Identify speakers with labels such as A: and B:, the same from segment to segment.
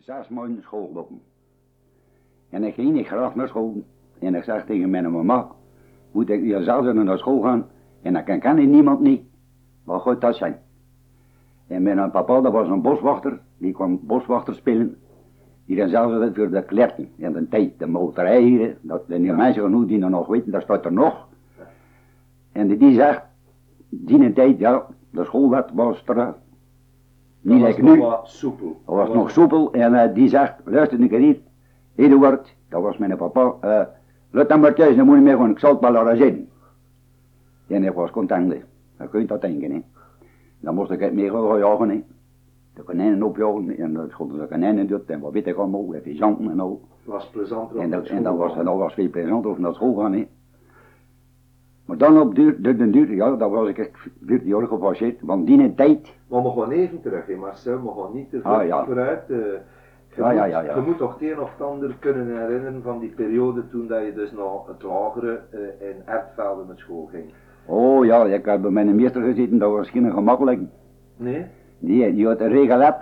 A: zes maanden school lopen. En ik ging niet graag naar school. En ik zeg tegen mijn mama, moet ik hier zelf naar school gaan? En dan kan, kan ik niemand niet. Wat goed dat zijn? En mijn papa, dat was een boswachter, die kwam boswachter spelen. Die dan zelfs voor de klerken in de tijd, de motorij hier, dat die mensen genoeg die nog weten, dat staat er nog. En die zegt, die tijd, ja, de schoolwet was er niet
B: Dat nog
A: nu.
B: wat soepel.
A: Dat was nog soepel en eh, die zegt, luister een niet, Eduard, dat was mijn papa, eh laat dan maar thuis, dan moet je mee gaan, ik zal het wel laten zien. En ik was content, dan kun je dat denken. Hè. Dan moest ik het mee gaan jagen, hè. de konijnen opjagen en dan schoten de konijnen doet en wat weet ik allemaal, even zanten en al.
B: Het was plezanter
A: En dat, en dat, was, en dat was veel plezanter of naar school gaan. Hè. Maar dan op duur, de, de duur, ja, dat was ik echt 14 jaar gepasseerd, want die tijd,
B: Maar we gaan even terug, hè, Marcel, we gaan niet te veel
A: Ah, ja.
B: vooruit. eh, je,
A: Ja, ja,
B: moet,
A: ja,
B: je moet toch het een of het ander kunnen herinneren van die periode toen dat je dus naar het lagere eh, in Ertvelde met school ging.
A: oh ja, ik heb bij mijn meester gezeten, dat was geen gemakkelijk.
B: Nee?
A: Die, die had een regelet.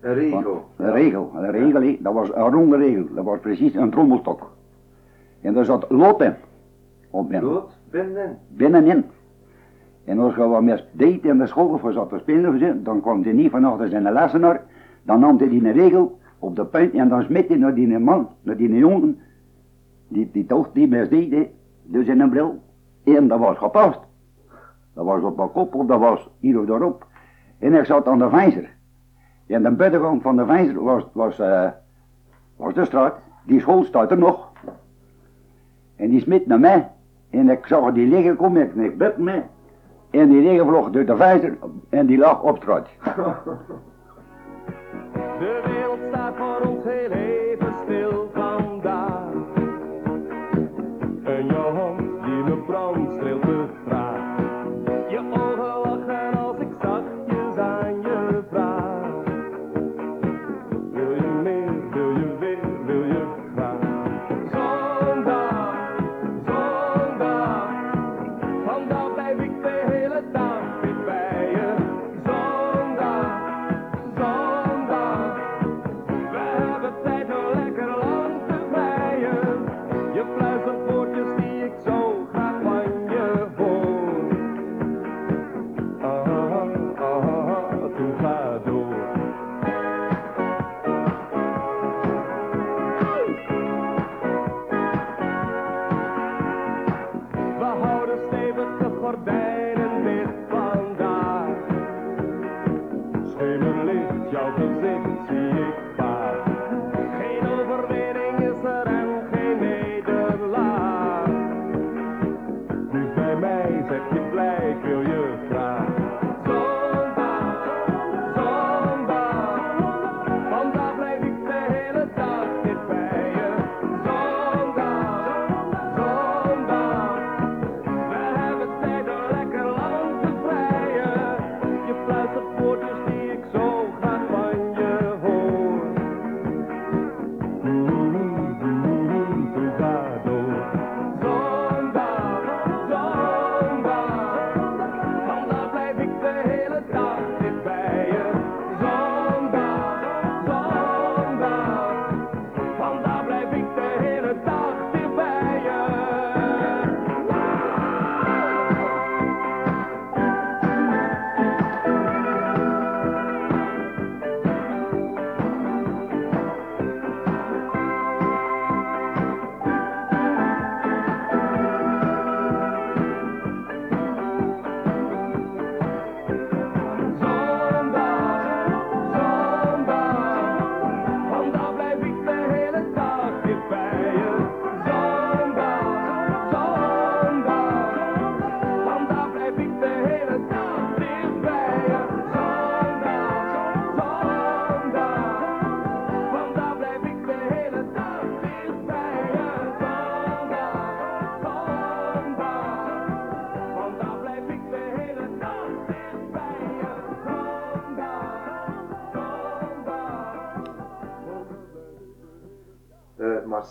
B: Een regel.
A: Een regel, een regel, dat was een ronde regel, dat was precies een trommelstok. En daar zat lot in, op binnen,
B: Dood, binnen.
A: binnenin. En als je wat meer deed in de school je zat te spelen, dan kwam hij niet van achter zijn lessenaar, dan nam hij die een regel op de punt en dan smet hij naar die man, naar die jongen, die, die toch die mes deed, dus in een bril. En dat was gepast. Dat was op mijn kop of dat was hier of daarop. En ik zat aan de vijzer. En de buitenkant van de vijzer was, was, eh, was de straat. Die school staat er nog. En die smit naar mij. En ik zag die liggen en ik buk me. En die liggen vloog door de vijzer en die lag op straat.
C: De wereld staat voor ons heel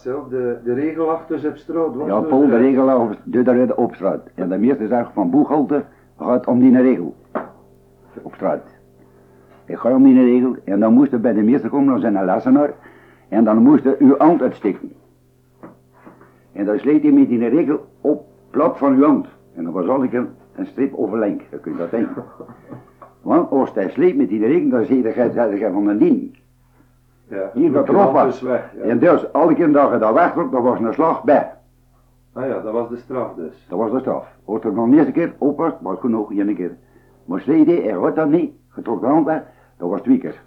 B: Marcel, de, de regelachters op straat.
A: Ja, Paul, de regel op, de op straat. En de meester zegt van Boegholte gaat om die regel. Op straat. Ik ga om die regel. En dan moest er bij de meester komen als een lessenaar. En dan moest er uw hand uitsteken. En dan sleet hij met die regel op plat van uw hand. En dan was al een, een strip overlenk. Je kunt dat denken. Want als hij sleet met die regel, dan zie je dat je van de dien.
B: Ja,
A: Hier dat erop was.
B: Weg. Ja.
A: En dus, alle keer dat je dat wegtrok, dan was een slag bij.
B: Ah ja, dat was de straf dus.
A: Dat was de straf. Als er nog de eerste keer op was genoeg, één keer. Maar sleet hij, hij had dat niet. Je trok de hand weg, dat was twee keer.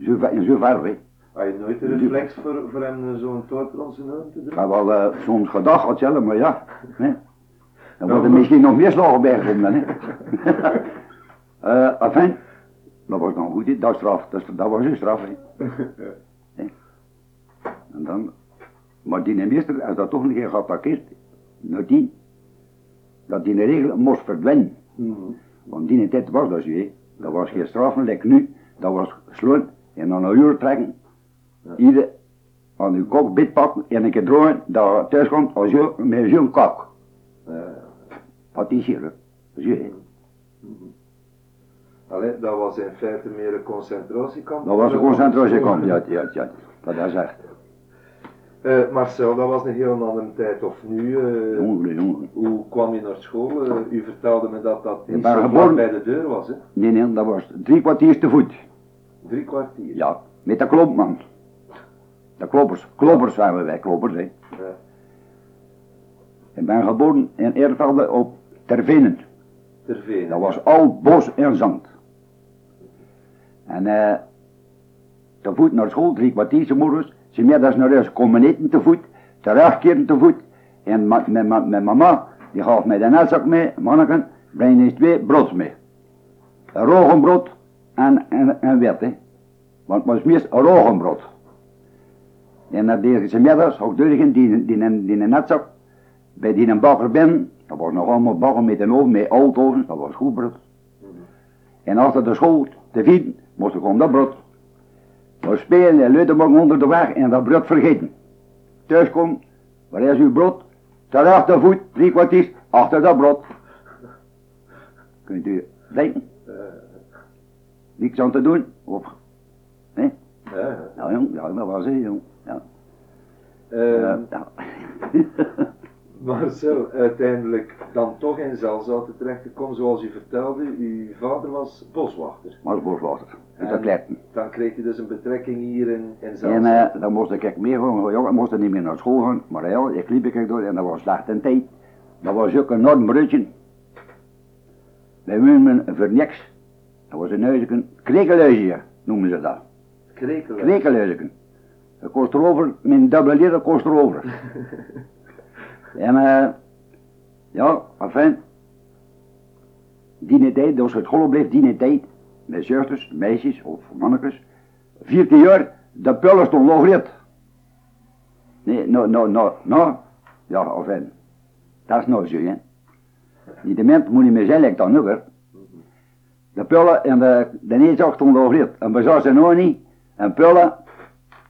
A: Zo, ver- zo ver, hè.
B: Had je nooit de reflex voor, voor hem zo'n toort rond zijn ogen te
A: Ik
B: doen?
A: heb wel eh, soms gedacht, zelf, maar ja. Hè. Dan wordt er misschien nog meer slagen bij gevonden, hè. Eh, enfin, dat was dan goed, dat straf. Dat, dat was een straf, hè. En dan, maar die meester, als dat toch een keer geattaqueerd, nadien, dat die regel moest verdwijnen.
B: Mhm.
A: Want die tijd was dat zo, hè. Dat was geen straffen, like nu. Dat was slaan en dan een uur trekken. Ieder aan uw kok bit pakken en een keer draaien, dat je thuis komt als je, met zo'n kok.
B: Ja.
A: Wat is hier, hè. Zo, hè.
B: Allee, dat was in feite meer een concentratiekamp.
A: Dat was een concentratiekamp, ja, ja, ja. Dat is echt.
B: Marcel, dat was een heel andere tijd. Of nu, eh,
A: Jongen, jongen.
B: hoe kwam je naar school? Eh, u vertelde me dat dat niet zo
A: geboren-
B: bij de deur was, hè?
A: Nee, nee, dat was drie kwartier te voet.
B: Drie kwartier.
A: Ja, met de klopman. De kloppers, kloppers waren wij, kloppers, hè.
B: Ja.
A: Ik ben geboren in Eervelde op Tervenen.
B: Ter Veen.
A: Dat was al bos en zand. En eh, te voet naar school, drie kwartier morgens. Ze middags naar huis komen eten te voet, terugkeren te voet. En met mama, die gaf mij de netzak mee, manneken, breng eens twee brood mee. Rogenbrood en, en, en wit, hè. Want het was meest rogenbrood. En dat deed ze middags, ook durgen, die, die, die, die netzak, bij die een bakker ben, dat was nog allemaal bakken met een oven, met oven, dat was goed brood. En achter de school te vieren, moest ik om dat brood. We spelen en maar onder de weg en dat brood vergeten. Thuis kom, waar is uw brood? Terug de voet, drie kwartier, achter dat brood. Kunt u denken,
B: Eh,
A: niks aan te doen? Of, hè?
B: ja, ja.
A: Nou jong, ja, dat was het jong. Ja.
B: Eh,
A: Eh, ja.
B: Marcel, uiteindelijk dan toch in Zelzouten terechtgekomen, zoals u vertelde. Uw vader was boswachter.
A: uit de
B: En
A: kletten.
B: Dan kreeg je dus een betrekking hier in, in
A: En
B: Zelzouten.
A: eh, dan moest ik meer gewoon, jongen, moest er niet meer naar school gaan, maar ja, ik liep ik door en dat was slecht en tijd. Dat was ook een enorm broodje. Wij woonden voor niks. Dat was een huisje, krekelhuisje noemen ze dat.
B: Krekelen.
A: Krekelhuisje. Dat kost erover, mijn dubbele leren kost erover. en eh, ja, enfin, die tijd, als het school bleef, die tijd, met zusters, meisjes of mannetjes, vier keer jaar, de pullen stond nog rit. Nee, nou, nou, nou, nou, ja, enfin, dat is nou zo, hè. Die dement moet niet meer zijn, lijkt dan hè. De pullen en de, de neerzak stond nog rit. En bezat ze nog niet, en pullen,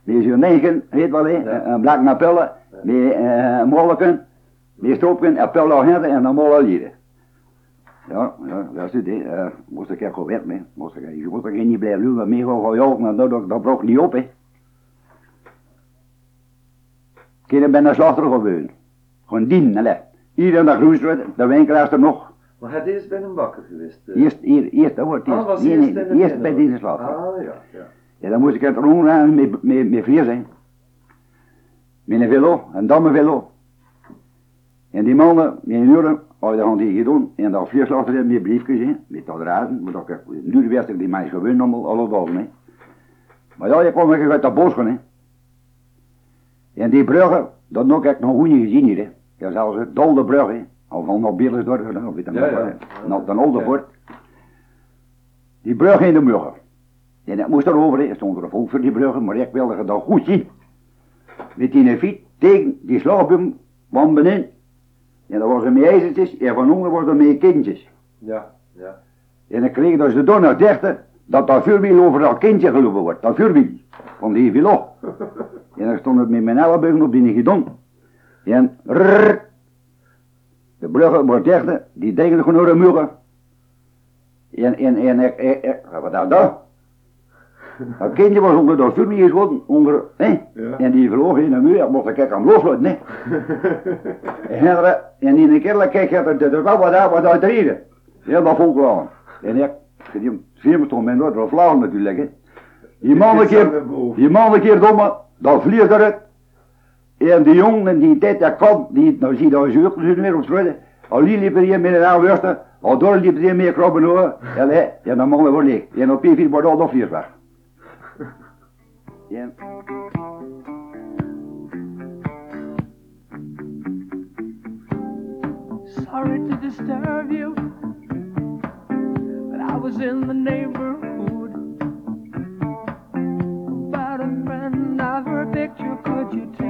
A: die is hier negen, weet wel, hè,
B: Ja.
A: en blak naar pullen, die eh, molken, die stroopken, en pullen agenten en dan mollen lieden. Ja, ja, dat is het, hè. Eh, moest ik er gewoon weg mee. Moest ik, je moet er geen niet blijven doen, maar meer gewoon jou, maar dat, dat, dat brok niet op, hè. Kinderen ben naar slachter geweest. Gewoon dienen, hè. Hier in de Groesstraat, de winkelaars er nog.
B: Maar hij is bij een bakker geweest. eh.
A: Eerst, hier, eerst, dat wordt
B: Ah,
A: eerst.
B: was
A: Nee,
B: eerst
A: nee,
B: de
A: eerst bij deze slachter.
B: Ah, ja, ja.
A: Ja, dan moest ik het rondgaan met, met, met vlees, hè. Met een velo, een dammenvelo. En die mannen, een uur, hadden gaan die gedaan. En dat vlees laten ze met briefjes, hè. Met dat raden. Maar dat ik, nu wist ik die mij gewoon allemaal, alle dagen, hè. Maar ja, je kwam ik uit dat bos hè. En die bruggen, dat nog heb ik nog goed niet gezien hier, hè. Ja, zelfs het Dolde brug, hè. Of van naar Billersdorp, of weet je
B: Ja,
A: nog,
B: ja.
A: Nou, Olde
B: Ja.
A: voort. Die brug in de muggen. En dat moest erover, hè. er stond er een volk voor die bruggen, maar ik wilde dan goed zien. Met die fiets tegen die slagboom van beneden. En dat was er met ijzertjes, en van onder was er met kindjes.
B: Ja, ja.
A: En ik kreeg ze door naar dichter, dat dat vuurwiel over dat kindje gelopen wordt, dat vuurwiel, van die vilo. en dan stond het met mijn ellebogen op die gedon. En rrrr, de bruggen wordt dichter, die denken gewoon naar de muren. En, en, en wat nou dat? Dat kindje was onder de stoel geschoten, onder, hè?
B: Ja.
A: En die vloog in de muur, ik moest ik hem loslaten, hè? en, en in een keer kijk je dat er wel wat uit, wat uit reden. Ja, dat vond ik wel. En ik, die film stond met nooit wel flauw natuurlijk, hè? Die man een keer, die man een keer domme, dan vliegt eruit. En die jongen die tijd dat kwam, die, nou zie je dat je ook weer op straat. Al die liepen hier met een worsten, al door liepen hier meer krabben hoor. Ja, dan we wel leeg. En op P4 wordt al nog vier weg. Ja.
D: Sorry to disturb you, but I was in the neighborhood. About a friend of her picture, could you take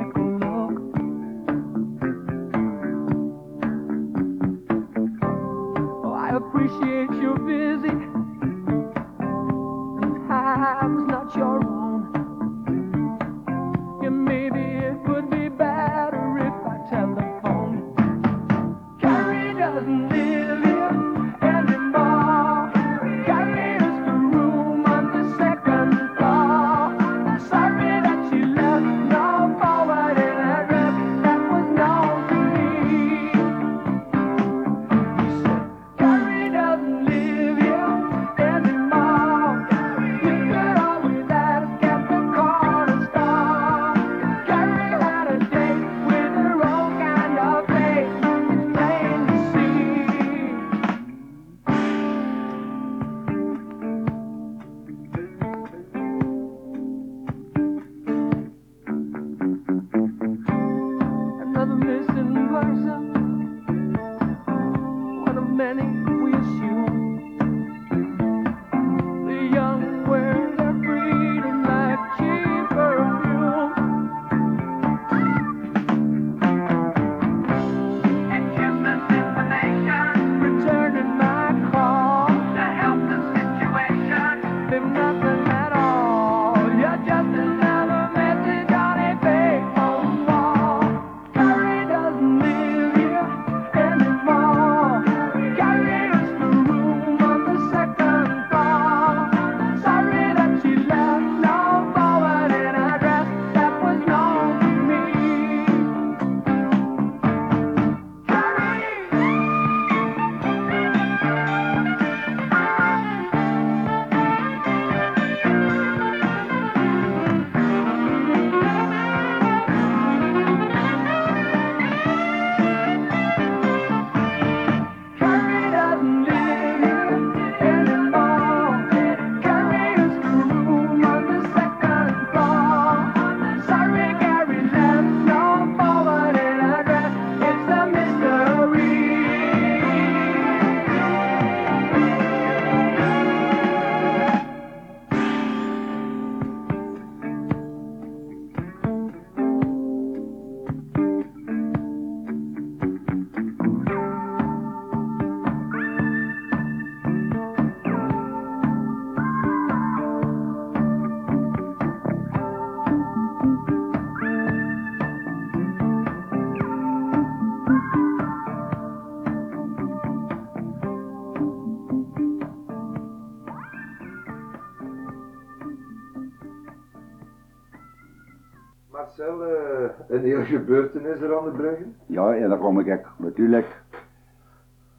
A: en dan kom ik natuurlijk.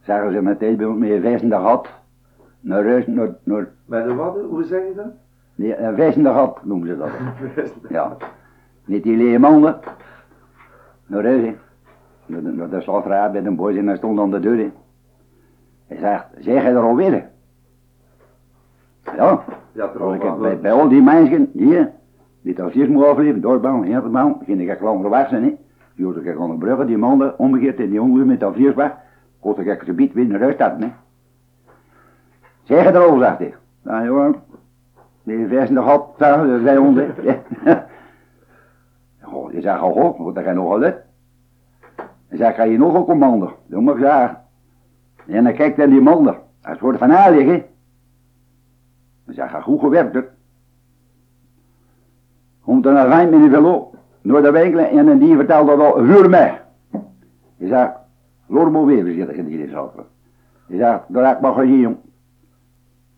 A: Zeggen ze meteen bij een wijzende gat. Naar huis, naar, naar,
B: Met de wat? Hoe zeg je dat?
A: nee, een wijzende gat noemen ze dat. Ja. Niet die leemanden. Naar huis, hè. Naar de, naar de slachterij bij de boys en hij stond aan de deur, hè. Hij zegt, zeg je er alweer? Ja. Bij, bij al die mensen hier, die dossiers moet afleveren, doorbouwen, bouwen, ging ik echt langer weg zijn, hè. Hoorde ik aan de bruggen, die mannen omgekeerd en die ongeveer met dossiers weg, kon ik het gebied naar huis stappen, hè. Zeg je er al, zegt hij. Nou jongen, die versen nog zeggen de 200. Ja. Goh, die zegt, oh, oh, wat er nog uit. Hij zegt, ga je nog een commando? Dat ik zeggen. En dan kijkt hij die man er. Hij is voor de van Aardig, hè. Hij zegt, ga goed gewerkt, hè. Komt er een ruim in de velo, door de winkelen en die vertelt dat huur mij. Hij zegt, Lormo weer zit ik in die zaten. Hij zegt, daar heb ik maar gezien, jong.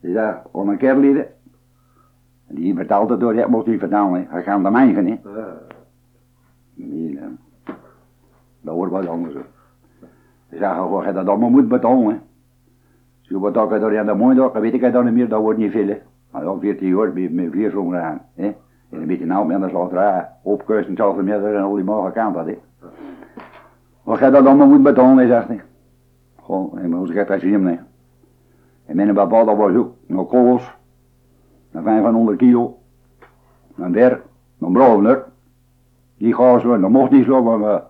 A: Die zei, om een kerel lieden. En die vertelt het door, dat mocht hij vertellen, hè. Hij gaat de mijgen, hè.
B: Ja.
A: Nee, hè. Dat wordt wat anders. Ze zeggen, hoe je dat allemaal moet betalen, Zo wat ik door aan de maandag, weet ik dan niet meer, dat wordt niet veel, hè. Maar dan 14 jaar, met, vier zomer aan, hè. En een beetje nou met de slachterij, opkuisen, zelfs meer en al die morgen kant dat, hè. Wat je dat allemaal moet betalen, hij zegt hij. Gewoon, en hoe zeg dat zien, nee. En mijn papa, dat was ook nog kogels, naar 500 kilo, naar der, naar brouwer. Die gaan zo, dat mocht niet zo, maar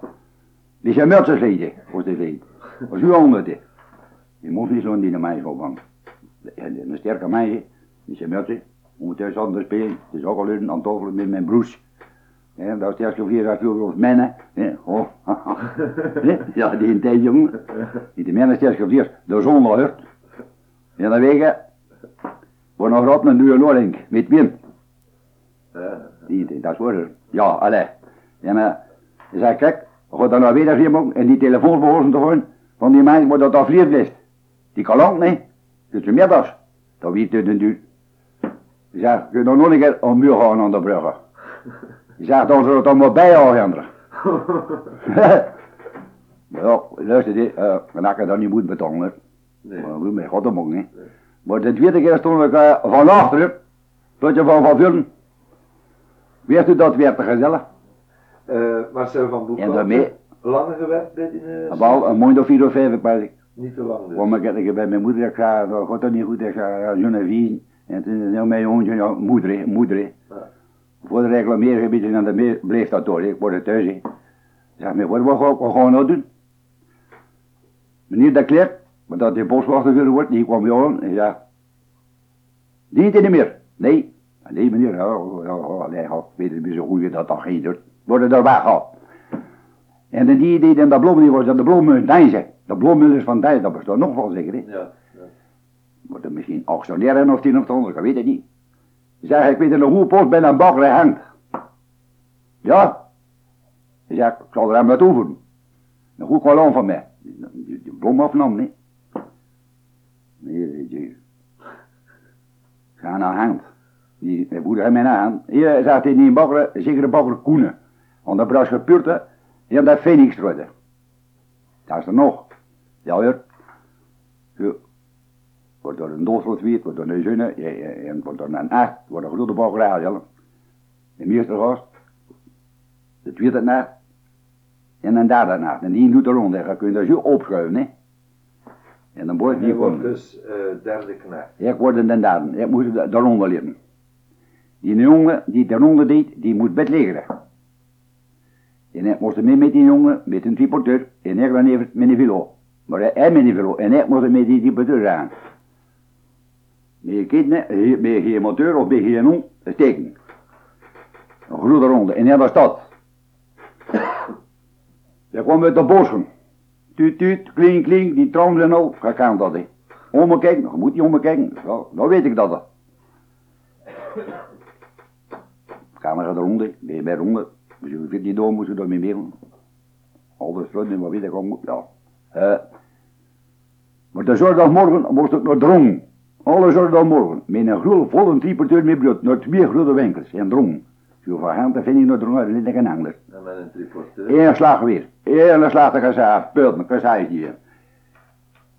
A: die zijn sleten, was de zee. Was u honderd, hè. Die mocht niet zo die naar mij zo een sterke meisje, die zijn met ondertussen aan te spelen, het is ook al een aan tafel met mijn broers. Ja, dat is de eerste vier jaar veel als mannen. Ja, oh. ja, die een tijd jongen. Die de mannen is de eerste vier, de zon hoort. Ja, dan weet je, wordt nog rot een duur Noordink, met wind.
B: Ja.
A: Die, dat is waar. Ja, allee. En uh, je zei, kijk, gaat dan nou weer hier en die telefoon behoren te horen van die mensen, maar dat dat vlieg blijft. Die kan lang, nee. Dus je middags. Dat weet je duur. Je zegt, kun je nog een keer om muur gaan aan de bruggen. Je zegt, dan zullen het allemaal bij agenden. ja, luister, dit, uh, dan ik dat niet moet betalen.
B: Nee.
A: Maar goed, met God de mong, hè. Maar de tweede keer stond ik uh, van achteren, tot je van van vullen. Weet u dat werd te gezellig?
B: Eh, Marcel van Boek.
A: En daarmee,
B: Lange gewerkt bij die uh,
A: wel een maand of vier of vijf, ik.
B: Niet te lang dus.
A: Want ik, ik bij mijn moeder, ik zei, dat gaat dat niet goed, ik zei, ja, Genevieve. En toen zei mijn jongetje, ja, moeder, moeder.
B: Ja.
A: Voor de beetje en dan bleef dat door, ik word er thuis. Ik zeg, maar wat, wat, wat, gaan we nou doen? Meneer de Klerk, maar dat die boswachter willen wordt, die kwam bij aan en zei, dient hij niet meer? Nee. Nee meneer, ja, ja, ja, nee, ja, weet het niet zo goed dat dat geen doet. Worden er weggehaald. En de die die in dat bloem, die was dat de bloemen Dijzen. De bloemen van Dijzen, dat bestaat nog wel zeker, hè.
B: Ja.
A: Wordt er misschien actionair of tien of de andere, ik weet het niet. Zeg, ik weet nog hoe post bij een bakker hangt. Ja. Hij zegt, ik zal er hem naartoe voeren. Een goed kolom van mij. Die bloem afnam, nee. Nee, die, Ga naar hand. Die, mijn moeder heeft mij naar hand. Hier zegt hij niet bakker, zeker een bakker Koenen. Want dat bracht gepurte, die hebben dat Phoenix geworden. Dat is er nog. Ja, hoor. Wordt door een doodslot weet, wordt door een zonne, en wordt door een acht, wordt een grote bakkerij, ja. De meester gast, de tweede nacht, en een derde nacht. En die doet er rond, dan kun je dat zo opschuiven, hè. En dan wordt
B: Die
A: gewoon,
B: dus eh, derde knecht.
A: ik word een derde, ik moet da- daaronder liggen. Die jongen die daaronder deed, die moet bed liggen. En ik moest mee met die jongen, met een triporteur, en ik dan even met een velo. Maar hij- hij met een velo, en ik moest met die triporteur aan. Je kinderen, met je motor of met je non, steken. Een grote ronde, hij was dat. Hij kwam uit de bossen. Tuut, tuut, klink, klink, die trommel en al, ga kan dat, hè. Om me kijken, je moet niet om me kijken, ja, nou weet ik dat. gaat eronder, je bij ronde. Dus je die door, moet je daarmee mee doen. Alles sluiten, maar weet ik al, ja. Eh, maar de zondagmorgen moest ik naar Drong. Alle zondagmorgen. Met een grote volle trieperteur met brood. Naar twee grote winkels in Drong. Zo van hand, dan vind ik naar Drong, dat is een ander.
B: En met een triporteur.
A: Eén slag weer. Eén slag de kazaar. Pult me, kazaar hier.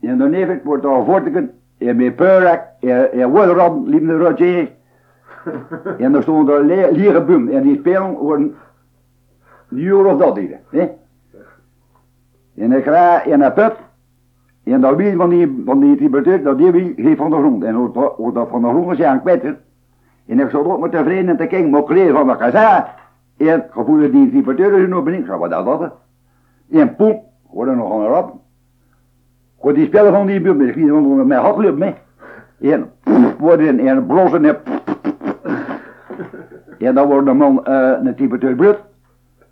A: En dan even wordt er voorteken. En met peurak. En en woordrad liep de rotje. En dan stond er le- lege boom. En die spelen worden. Die uur of dat hier. Hè? En ik ga in een put. En dat wiel van die, van die tributair, dat die wiel geeft van de grond. En hoe dat, dat van de grond is, weet het. En ik zat ook met tevreden te kijken, maar kleren van de kazaar. En gevoelde die tributair er nog zei, wat is dat? hè? En poep, hoorde nog een rap. Goed, die spelen van die buurt, ik zie met mijn hotlup mee. En in en blossen en En dan wordt de man uh, een.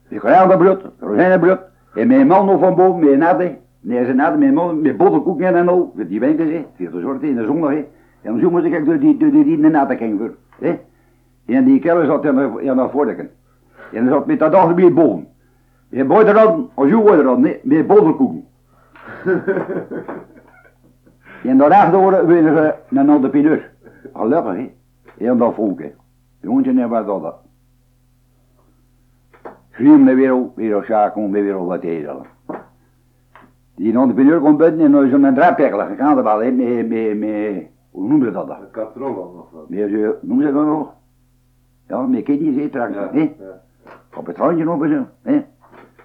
A: Die krijgt bloed, rozijnen bloed. En mijn man nog van boven, een natte. Nee, ze natte, mijn man, met bottenkoek en al. Die. Die de zorg in de zondag, hè. En zo moest ik door die, door die, die voor, hè. En die keller zat in de voordeken. En zat met dat bij boven. Je boter dan, als je nee, met boterkoeken. en daarachter worden we naar de pineur. Gelukkig, hè. En dat volk, hè. Jongetje en wat dat. Schreeuwen de wereld, weer op om weer op wat eten. Die entrepreneur komt buiten en dan is een draaipekkel gegaan, dat wel, met, met, met, hoe noem je dat dan?
B: Een katrol nog wat.
A: Meer zo, noem je dat nog? Ja, met kiddies, hè, straks,
B: Ja,
A: hè.
B: ja.
A: Op het randje op en zo, hè.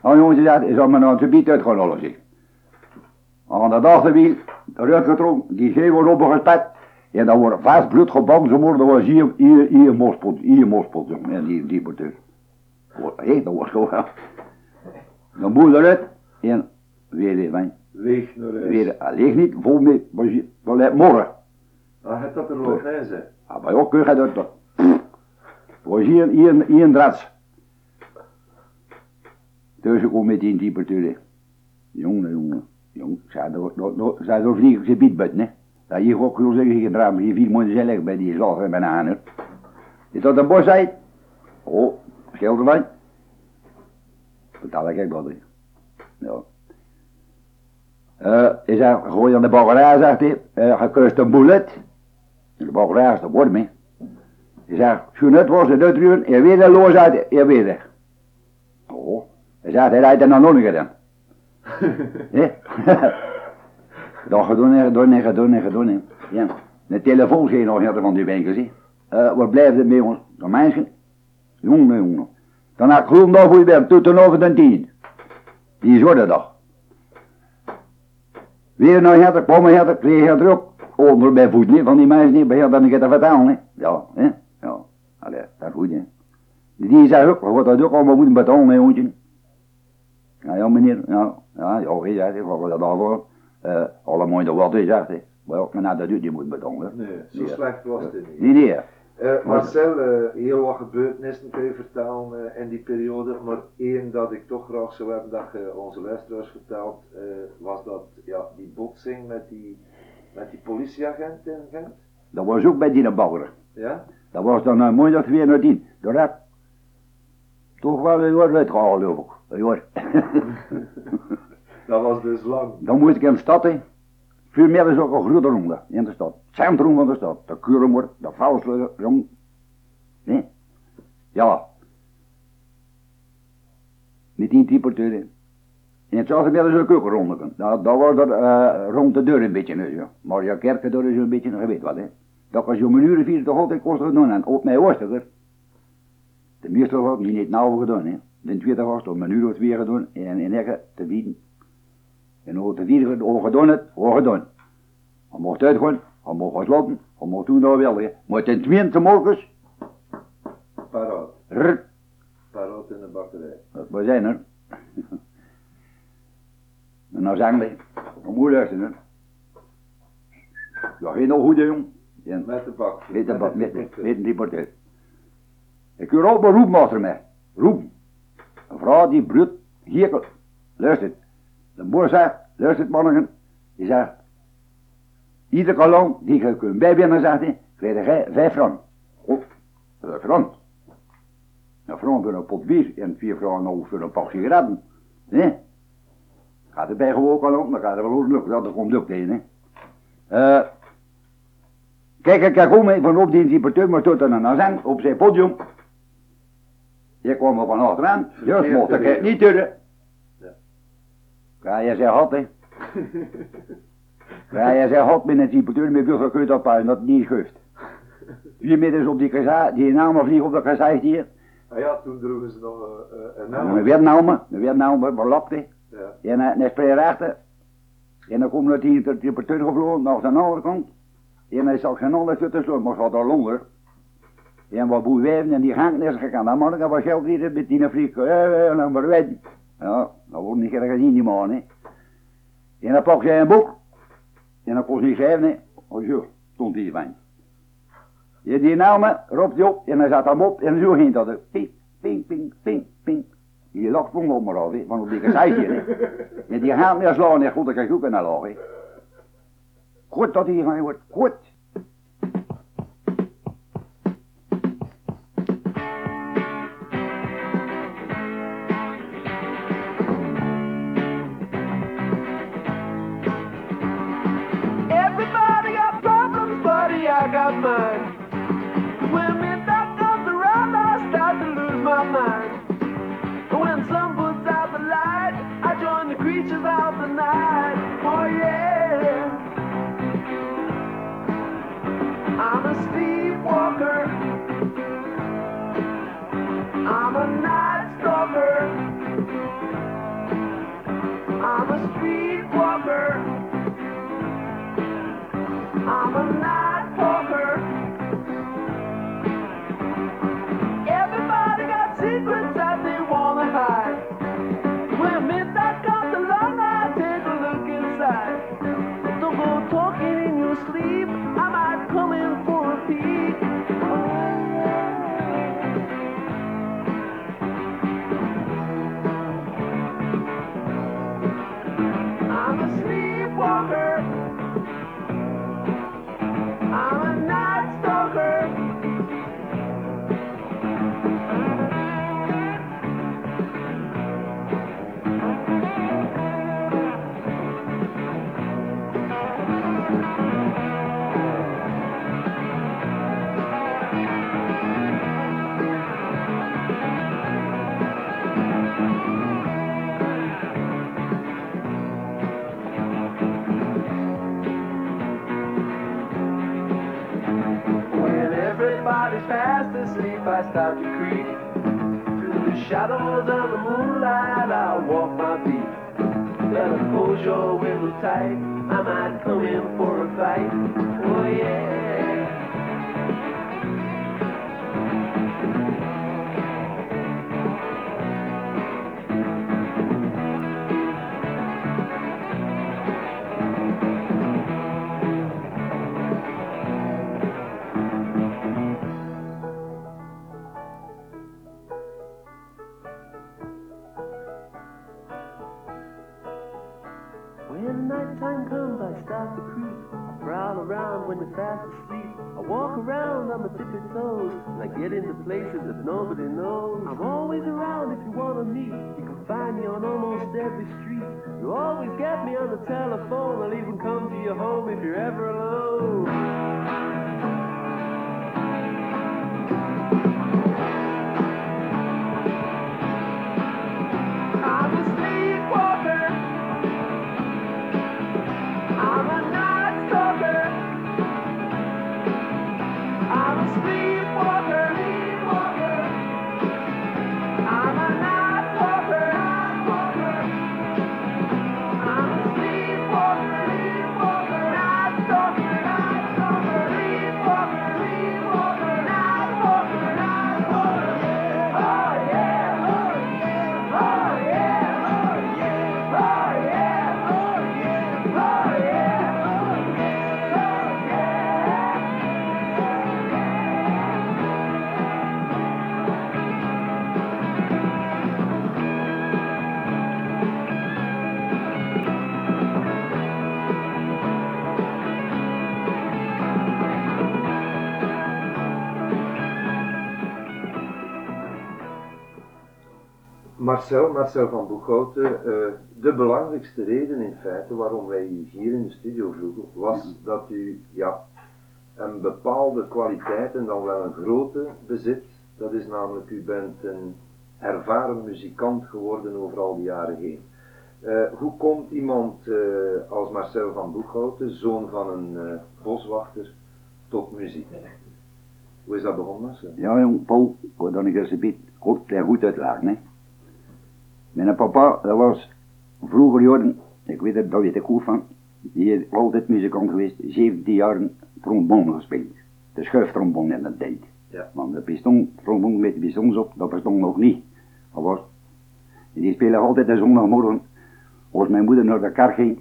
A: Nou jongens, dat is allemaal naar het gebied uit gaan halen, zeg. Aan de achterwiel, eruit getrokken, die zee wordt opgespet. En dan wordt vast bloed geband, zo worden was hier, hier, hier een mospot, hier een mospot, jongen, en die, die porteur. Hé, dat wordt gewoon, dan boel eruit, en weer dit, man.
B: Weeg naar huis.
A: Weer, hij ligt niet, vol met, was je, het morgen.
B: Ah, het dat er wel in zijn.
A: Ah, bij jou kun je dat toch. Was hier, hier, hier een draad. Dus ik kom met die temperatuur. Jongen, jongen, jongen. Zij door, door, door, zij door vliegen ze bied buiten, hè. Dat hier ook wil zeggen, je draait hier vier maanden zelf bij die slag en bananen. Is dat een bos uit? Oh, schilderwijn. Vertel ik wat, hè. Ja. Eh, is hij gooi aan de baggerij, zegt hij. Uh, gekust een bullet. De baggerij is de bord mee. Hij zegt, zo net was het uitruwen, en weer de loos uit, en weer weg. Oh, hij zegt, hij rijdt er nog niet gedaan. Hé? Dat en en gedaan en gedaan. hè. Ja. De telefoon ging nog net van die winkels. hè. Eh, wat blijft het met ons? De mensen? Jongen, jongen. Dan had ik geloof nog hoe je bent, tot de nog een tien. Die is worden dag. Weer naar het, kwam het, kreeg het ook. Onder bij voet niet, van die mensen niet, bij dan ik het te vertellen, hè. Ja, hè. Ja. Allee, dat goed, hè. Die zei ook, wat dat ook allemaal moeten betalen, hè, jongetje. Ja, ja, meneer, ja, ja, ja, je, ik wil dat daarvoor. Eh, allemaal in de wat is, zegt hij. Maar ja, maar dat doet, die moet betalen.
B: Nee, zo slecht was het niet.
A: Nee, nee,
B: Eh, Marcel, eh, heel wat gebeurtenissen kun je vertellen eh, in die periode, maar één dat ik toch graag zou hebben dat je onze luisteraars vertelt, was dat ja, die botsing met die, met die politieagent in Gent.
A: dat was ook bij die bagger.
B: Ja?
A: Dat was dan mooi dat weer naar die. Door dat. Toch wel een jaar uitgehaald, geloof ik. Een jaar.
B: Dat was dus lang.
A: Dan moest ik stad, hè. Veel is ook een grote ronde in de stad. Centrum van de stad. De Kurenmoord, de Valsluier, jong. Nee. Ja. Met die type in. Het Zaltenberg is ook ook ronde. Dat, dat was er eh, rond de deur een beetje. Dus, ja. Maar je kerkendeur is een beetje, je weet wat hè. Dat was je een uur vier toch altijd doen. En op mij was er. De meeste was niet nauw gedaan hè. De tweede was om een uur of twee gedaan. En in één te bieden. En hoe te vieren hoe gedaan het, gedaan. Hij mocht uitgaan, hij mocht wat lopen, hij mocht doen dat wel hè. Maar ten tweede morgens,
B: Paraat.
A: rrr,
B: Paraat in de bakkerij.
A: we zijn er. En nou zeggen we, dan moet je luisteren. Ja, geen nog goed hè, jong. Ja,
B: Met de bak.
A: Weet de bak, met, met, met die partij. Ik kun ook maar roepen achter mij. Roepen. Een vrouw die bruut, hier, luistert. De boer zegt, luistert mannen. Die zegt, iedere kolom die je kunt bijbinnen, zegt hij, krijg jij vijf frank. Oh, vijf frank. Een frank voor een pot bier en vier frank nog voor een pak sigaretten. Nee. Gaat erbij gewoon kolom, dan gaat er wel lukken, dat komt ook tegen, hè. Eh, Kijk, ik kijk om van op die importeur, maar tot een azijn op zijn podium. Je kwam er van achteraan, juist mocht ik het niet durren.
B: Ja.
A: Ja, jij zei had, hè. Ja, jij zei had met een importeur, met veel kun je dat niet schuift. Vier meters op die kazaa, die namen vliegen op de kazaa hier.
B: Ah ja, toen droegen ze nog eh, eh, een
A: En
B: naam.
A: we weer namen, weer namen, belapte.
B: Ja.
A: En hij spreekt rechter. En dan komt die de importeur gevlogen naar de andere kant. En hij zag geen ander zitten slaan, maar ze had al longer. En wat boe wijven en die hangt is gegaan. Dan man, ik was geld hier met die vlieg. Eh, en dan weg. Ja, dat wordt niet graag gezien die man, hè. En dan pak zij een boek. En dan ze niet schrijven, hè. Oh zo, stond die wijn. Je die namen, roept hij op en hij zat hem op en zo ging dat. Ping, ping, ping, ping, ping. Die lag van op maar af, hè, van op die gezeitje, hè. En die gaat meer slaan, en goed, dat kan ik ook laag, hè. Goed dat hij gaan wordt, goed.
D: Shadows of the moonlight, I'll walk my beat. Better close your window tight. I might come in for a fight. Oh yeah. When nighttime comes, I start to creep. I prowl around when you're fast asleep. I walk around on my tippy toes. And I get into places that nobody knows. I'm always around if you wanna meet. You can find me on almost every street. You always get me on the telephone. I'll even come to your home if you're ever alone.
B: Marcel, Marcel van Boekhouten, eh, de belangrijkste reden in feite waarom wij u hier in de studio vroegen, was dat u ja, een bepaalde kwaliteit en dan wel een grote bezit. Dat is namelijk, u bent een ervaren muzikant geworden over al die jaren heen. Eh, hoe komt iemand eh, als Marcel van Boekhouten, zoon van een boswachter, tot muziek? Hoe is dat begonnen, Marcel?
A: Ja, jong, Paul, ik dan eens een beetje kort en goed uitleggen. Hè. Mijn papa, dat was vroeger jaren, ik weet er, dat weet ik goed van, die is altijd muzikant geweest, 17 jaar trombone gespeeld. De schuiftrombone in dat tijd.
B: Ja.
A: Want de piston, trombone met de pistons op, dat bestond nog niet. Dat was, die spelen altijd de zondagmorgen, als mijn moeder naar de kar ging,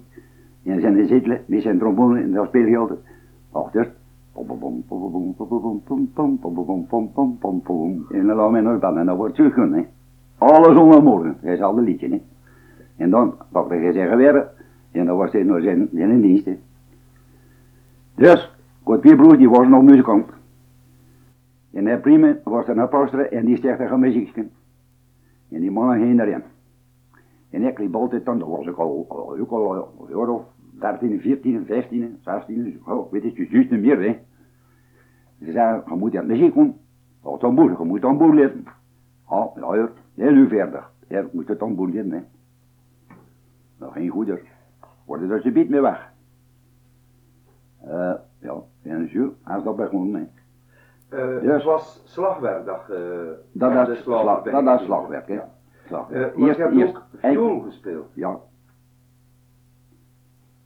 A: en zijn zetel, met zijn trombone, en dan speel je altijd achter. En dan laat men nog dan en dan wordt het hè. Alles ondermorgen, hij is al de liedje, hè. En dan pakte hij zijn geweer en dan was hij nog zijn, zijn dienst, hè. Dus, broers, die was nog muzikant. En hij prima was naar pastoren en die zegt tegen muziekje. En die mannen gingen erin. En ik liep altijd dan, dat was ik al, al, ook al een jaar of 13, 14, 15, 16, oh, weet het, juist niet meer, hè. Ze zeiden, je moet aan muziek doen. Wat tamboer, je moet tamboer leren. Ah, ja, ja, heel nu verder. Ja, je moet het tamboer leren, hè. Dat ging goed, er. Worden er ze biedt mee weg. Eh, ja, en zo, hij is dat begonnen, hè. Ja.
B: Het was slagwerkdag. eh,
A: Dat
B: de
A: slag,
B: slagwerk.
A: dat is slagwerk, hè.
B: Ja.
A: Slagwerk.
B: Eh, maar je hebt ook viool gespeeld.
A: Ja,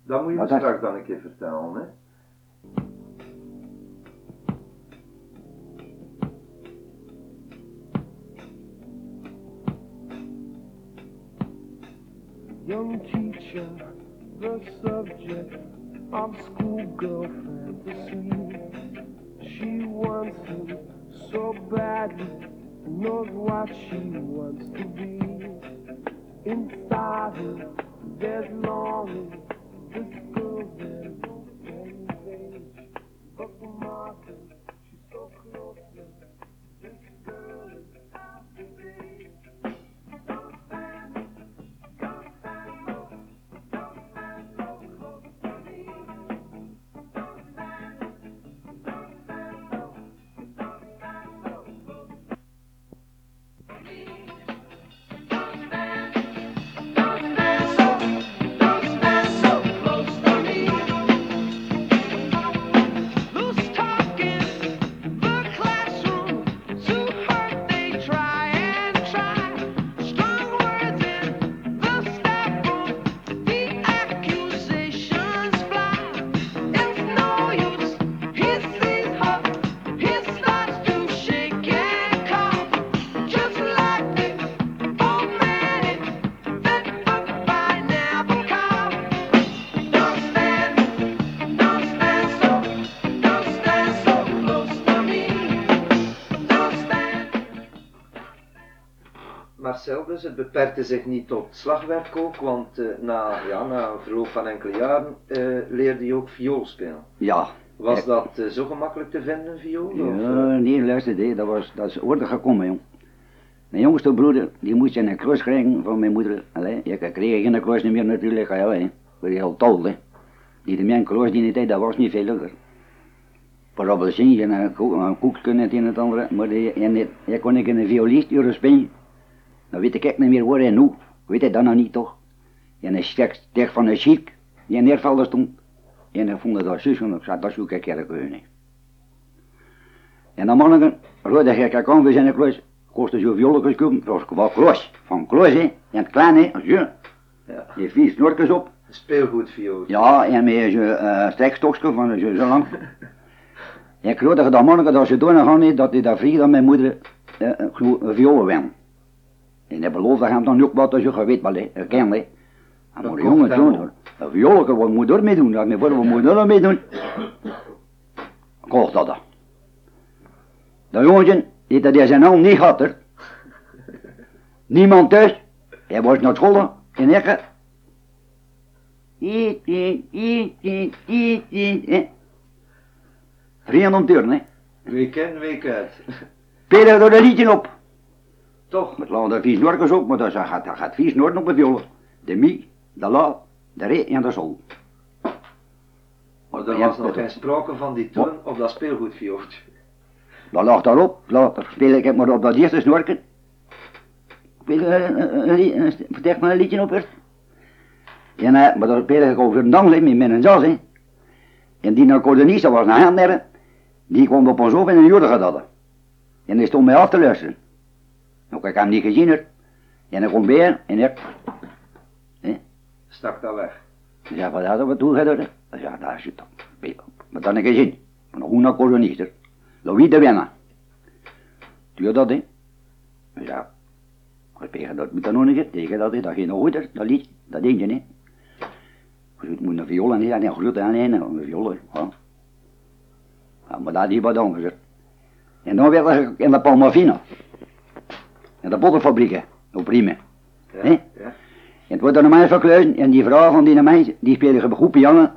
B: Dat moet je me
A: Dat
B: straks dan een keer vertellen. Hè?
D: Young teacher, the subject of schoolgirl fantasy. She wants him so badly, knows what she wants to be. Inside her, there's longing. This girl there won't engage. But the marker,
B: Dus, het beperkte zich niet tot slagwerk ook, want eh, na, ja, na een verloop van enkele jaren eh, leerde je ook viool spelen.
A: Ja.
B: Was dat eh, zo gemakkelijk te vinden, viool?
A: Ja, nee, luister, nee, dat, was, dat is orde gekomen, jong. Mijn jongste broeder, die moest een kruis krijgen van mijn moeder. Allee, ik kreeg geen kruis niet meer natuurlijk, ja, hè. Maar heel tol, hè. Die de mijn kruis die tijd, dat was niet veel op een zin, en een koek, een koek kunnen het een en het andere, maar die, en, kon ik in een violist uren spelen. Dan weet ik niet meer waar en hoe. Weet je dat nog niet toch? En een stek, stek van een chic, die in neervallen stond. En ik vond dat zus, en ik zei, dat zoek ik kerk niet. En dan manneken, rode gekke kan we zijn een kluis, kostte zo violetjes kopen, dat was wel kluis, van kluis hè, en het klein hè, zo.
B: Ja.
A: Je vier snorkers op,
B: Een speelgoedviool.
A: ja, en met zo'n uh, strekstokje van zo, zo lang. En ik hoorde dat manneken, dat ze door gaan niet, dat hij daar vriend aan mijn moeder uh, een violen wijn. En hij beloofde hem dan ook wat, als je weet wel hè, herken hè. Maar de jongen een violen, wat moet er mee doen, dat mijn wat moet er mee doen. Kocht dat dan. Dat jongetje, die dat zijn naam niet had er. Niemand thuis. Hij was naar school in Ekke. Iet, iet, iet, iet, iet, iet, hè. Vrienden om hè.
B: Week in, week uit.
A: Peren er een liedje op.
B: Toch?
A: Met laten er vier snorkers op, maar dat gaat, dat gaat snorken op de mi, de la, de re en de sol.
B: Maar er was nog
A: dat-
B: geen sprake van die toon op dat speelgoedviooltje.
A: Dat lag daarop, later speel ik het maar op dat eerste snorken. Speel er een, een, een, vertel maar een liedje op eerst. En, eh, maar dan speel ik over een hè, met een jas. Hè. En die accordeonist, dat was een handner, die kwam op ons op in een hadden. En die stond mij af te luisteren. Ook ik hem niet gezien had. En hij kwam bij en ik,
B: Stak dat weg.
A: zei, wat hadden we toen gedaan? Zei, daar zit dat. Maar dan heb ik gezien. Maar nog een accordeonist. hè. Louis de Wenna. Doe dat, hè? Zei, ik tegen dat dan een keer, tegen dat, hè. dat ging nog goed, hè. dat lied, dat ding, hè. Het moet een viool en een grote aan een, een viool, hè. Ja. Ja, maar dat is wat anders, hè. En dan werd ik in de Palmavina. In de bottenfabrieken, op Riemen.
B: Ja.
A: En het wordt dan een meisje verkleuden en die vrouw van die meisje, die speelde goed piano.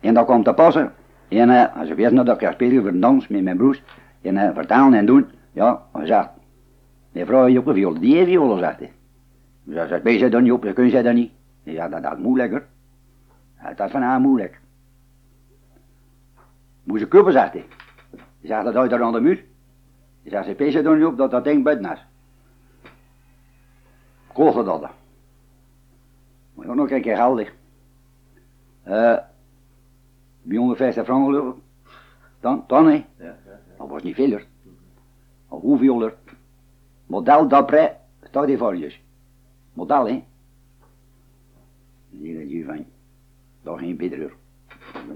A: En dat kwam te passen. En uh, als ze wist nou dat ik ga spelen voor een dans met mijn broers. En uh, vertalen en doen. Ja, hij zegt, die vrouw heeft ook een viool. Die heeft viool, zegt hij. Dus hij zegt, ben je dan niet op, dan kun je dat niet. Ja, dat, dat is moeilijker. Ja, dat is van haar moeilijk. Moet ze kopen, zegt hij. Hij zegt, dat uit daar aan de muur. Hij zegt, ze pees dan niet op dat dat ding buiten is. Kostte dat dan. Maar ook nog een keer geldig. Eh, 350 frank geloof ik. Dan, dan hè.
B: Ja, ja, ja.
A: Dat was niet veel hoor. Of hoeveel er. Model d'après, staat die voor je. Model hè. Hier is je van. Dat geen beter. Ik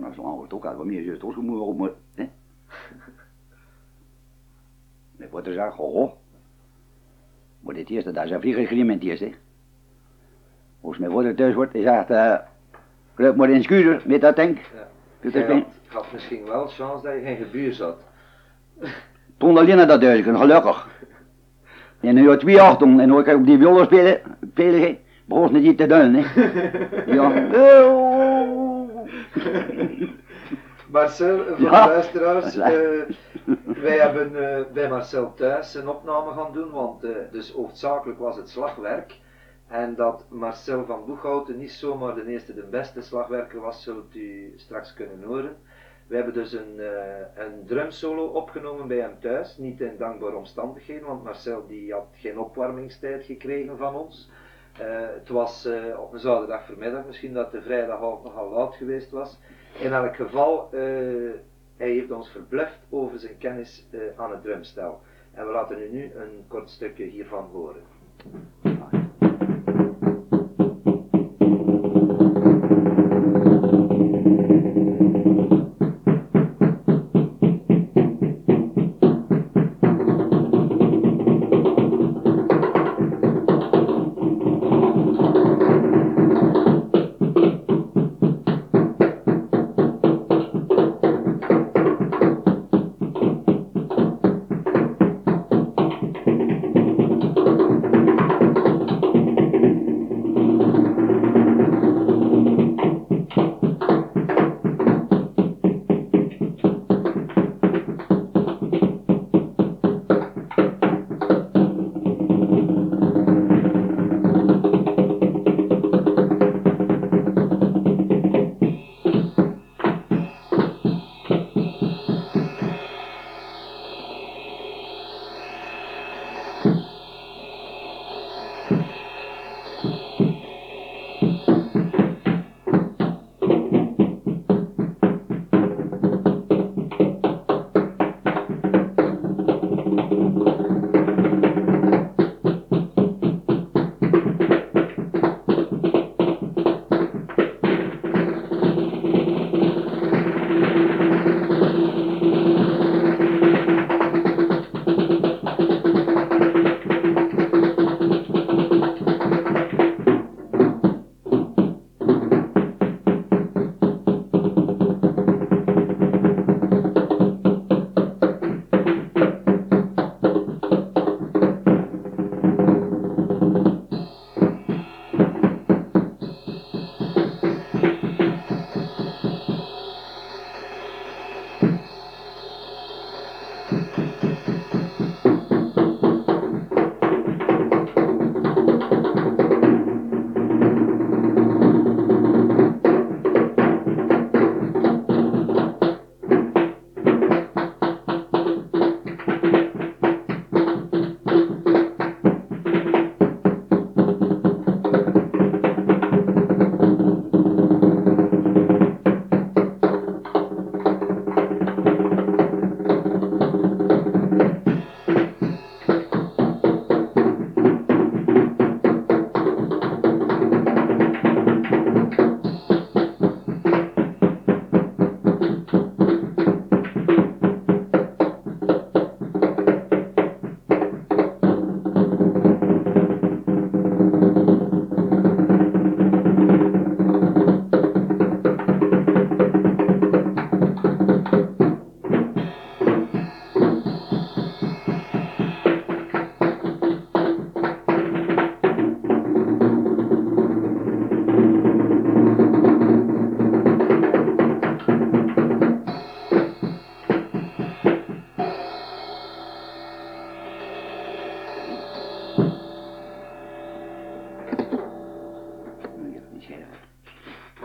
A: ben zo lang wordt ook uit, wat meer zus, ook moet op maar, hè. Met wat er ho. Maar dit eerste, dat is een vliegagreement eerst hè. Als mijn vader thuis wordt, hij zegt, eh, kruip maar in schuur met dat tank.
B: Ja.
A: Is
B: had, misschien wel chance dat je geen gebuur zat.
A: toen alleen naar dat duizend, gelukkig. En nu had twee achten en ook op die violen spelen, spelen, begon niet te duilen, hè. Ja.
B: Marcel, voor
A: Ja.
B: de luisteraars, eh, wij hebben eh, bij Marcel thuis een opname gaan doen, want eh, dus hoofdzakelijk was het slagwerk. En dat Marcel van Boeghouten niet zomaar de eerste, de beste slagwerker was, zult u straks kunnen horen. We hebben dus een, eh, een drumsolo opgenomen bij hem thuis, niet in dankbare omstandigheden, want Marcel die had geen opwarmingstijd gekregen van ons. Eh, het was eh, op een zaterdag voormiddag, misschien dat de vrijdag al nogal laat geweest was. In elk geval, eh, hij heeft ons verbluft over zijn kennis eh, aan het drumstel. En we laten u nu een kort stukje hiervan horen.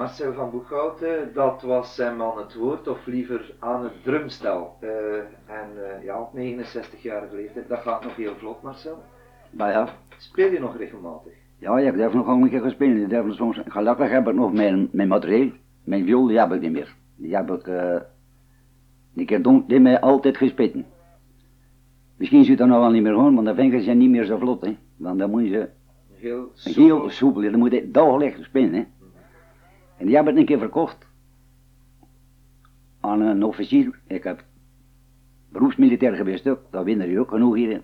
B: Marcel van Boekhouten, dat was hem aan het woord, of liever aan het drumstel. Eh, en eh, ja, op 69-jarige leeftijd, dat gaat nog heel vlot, Marcel.
A: Maar ja,
B: Speel je nog regelmatig?
A: ja, ik heb nog gewoon een keer gespeeld. Ik heb soms, gelukkig heb ik nog mijn, mijn materieel. Mijn viool, die heb ik niet meer. Die heb ik, eh die keer don, die mij altijd gespitten. Misschien zit dat nog wel niet meer gewoon, want de vingers zijn niet meer zo vlot, hè. Want dan moet je ze
B: Heel
A: heel soepel, dan moet je dagelijks spelen, hè. En die heb ik een keer verkocht aan een officier. Ik heb beroepsmilitair geweest ook, dat winnen je ook genoeg hier.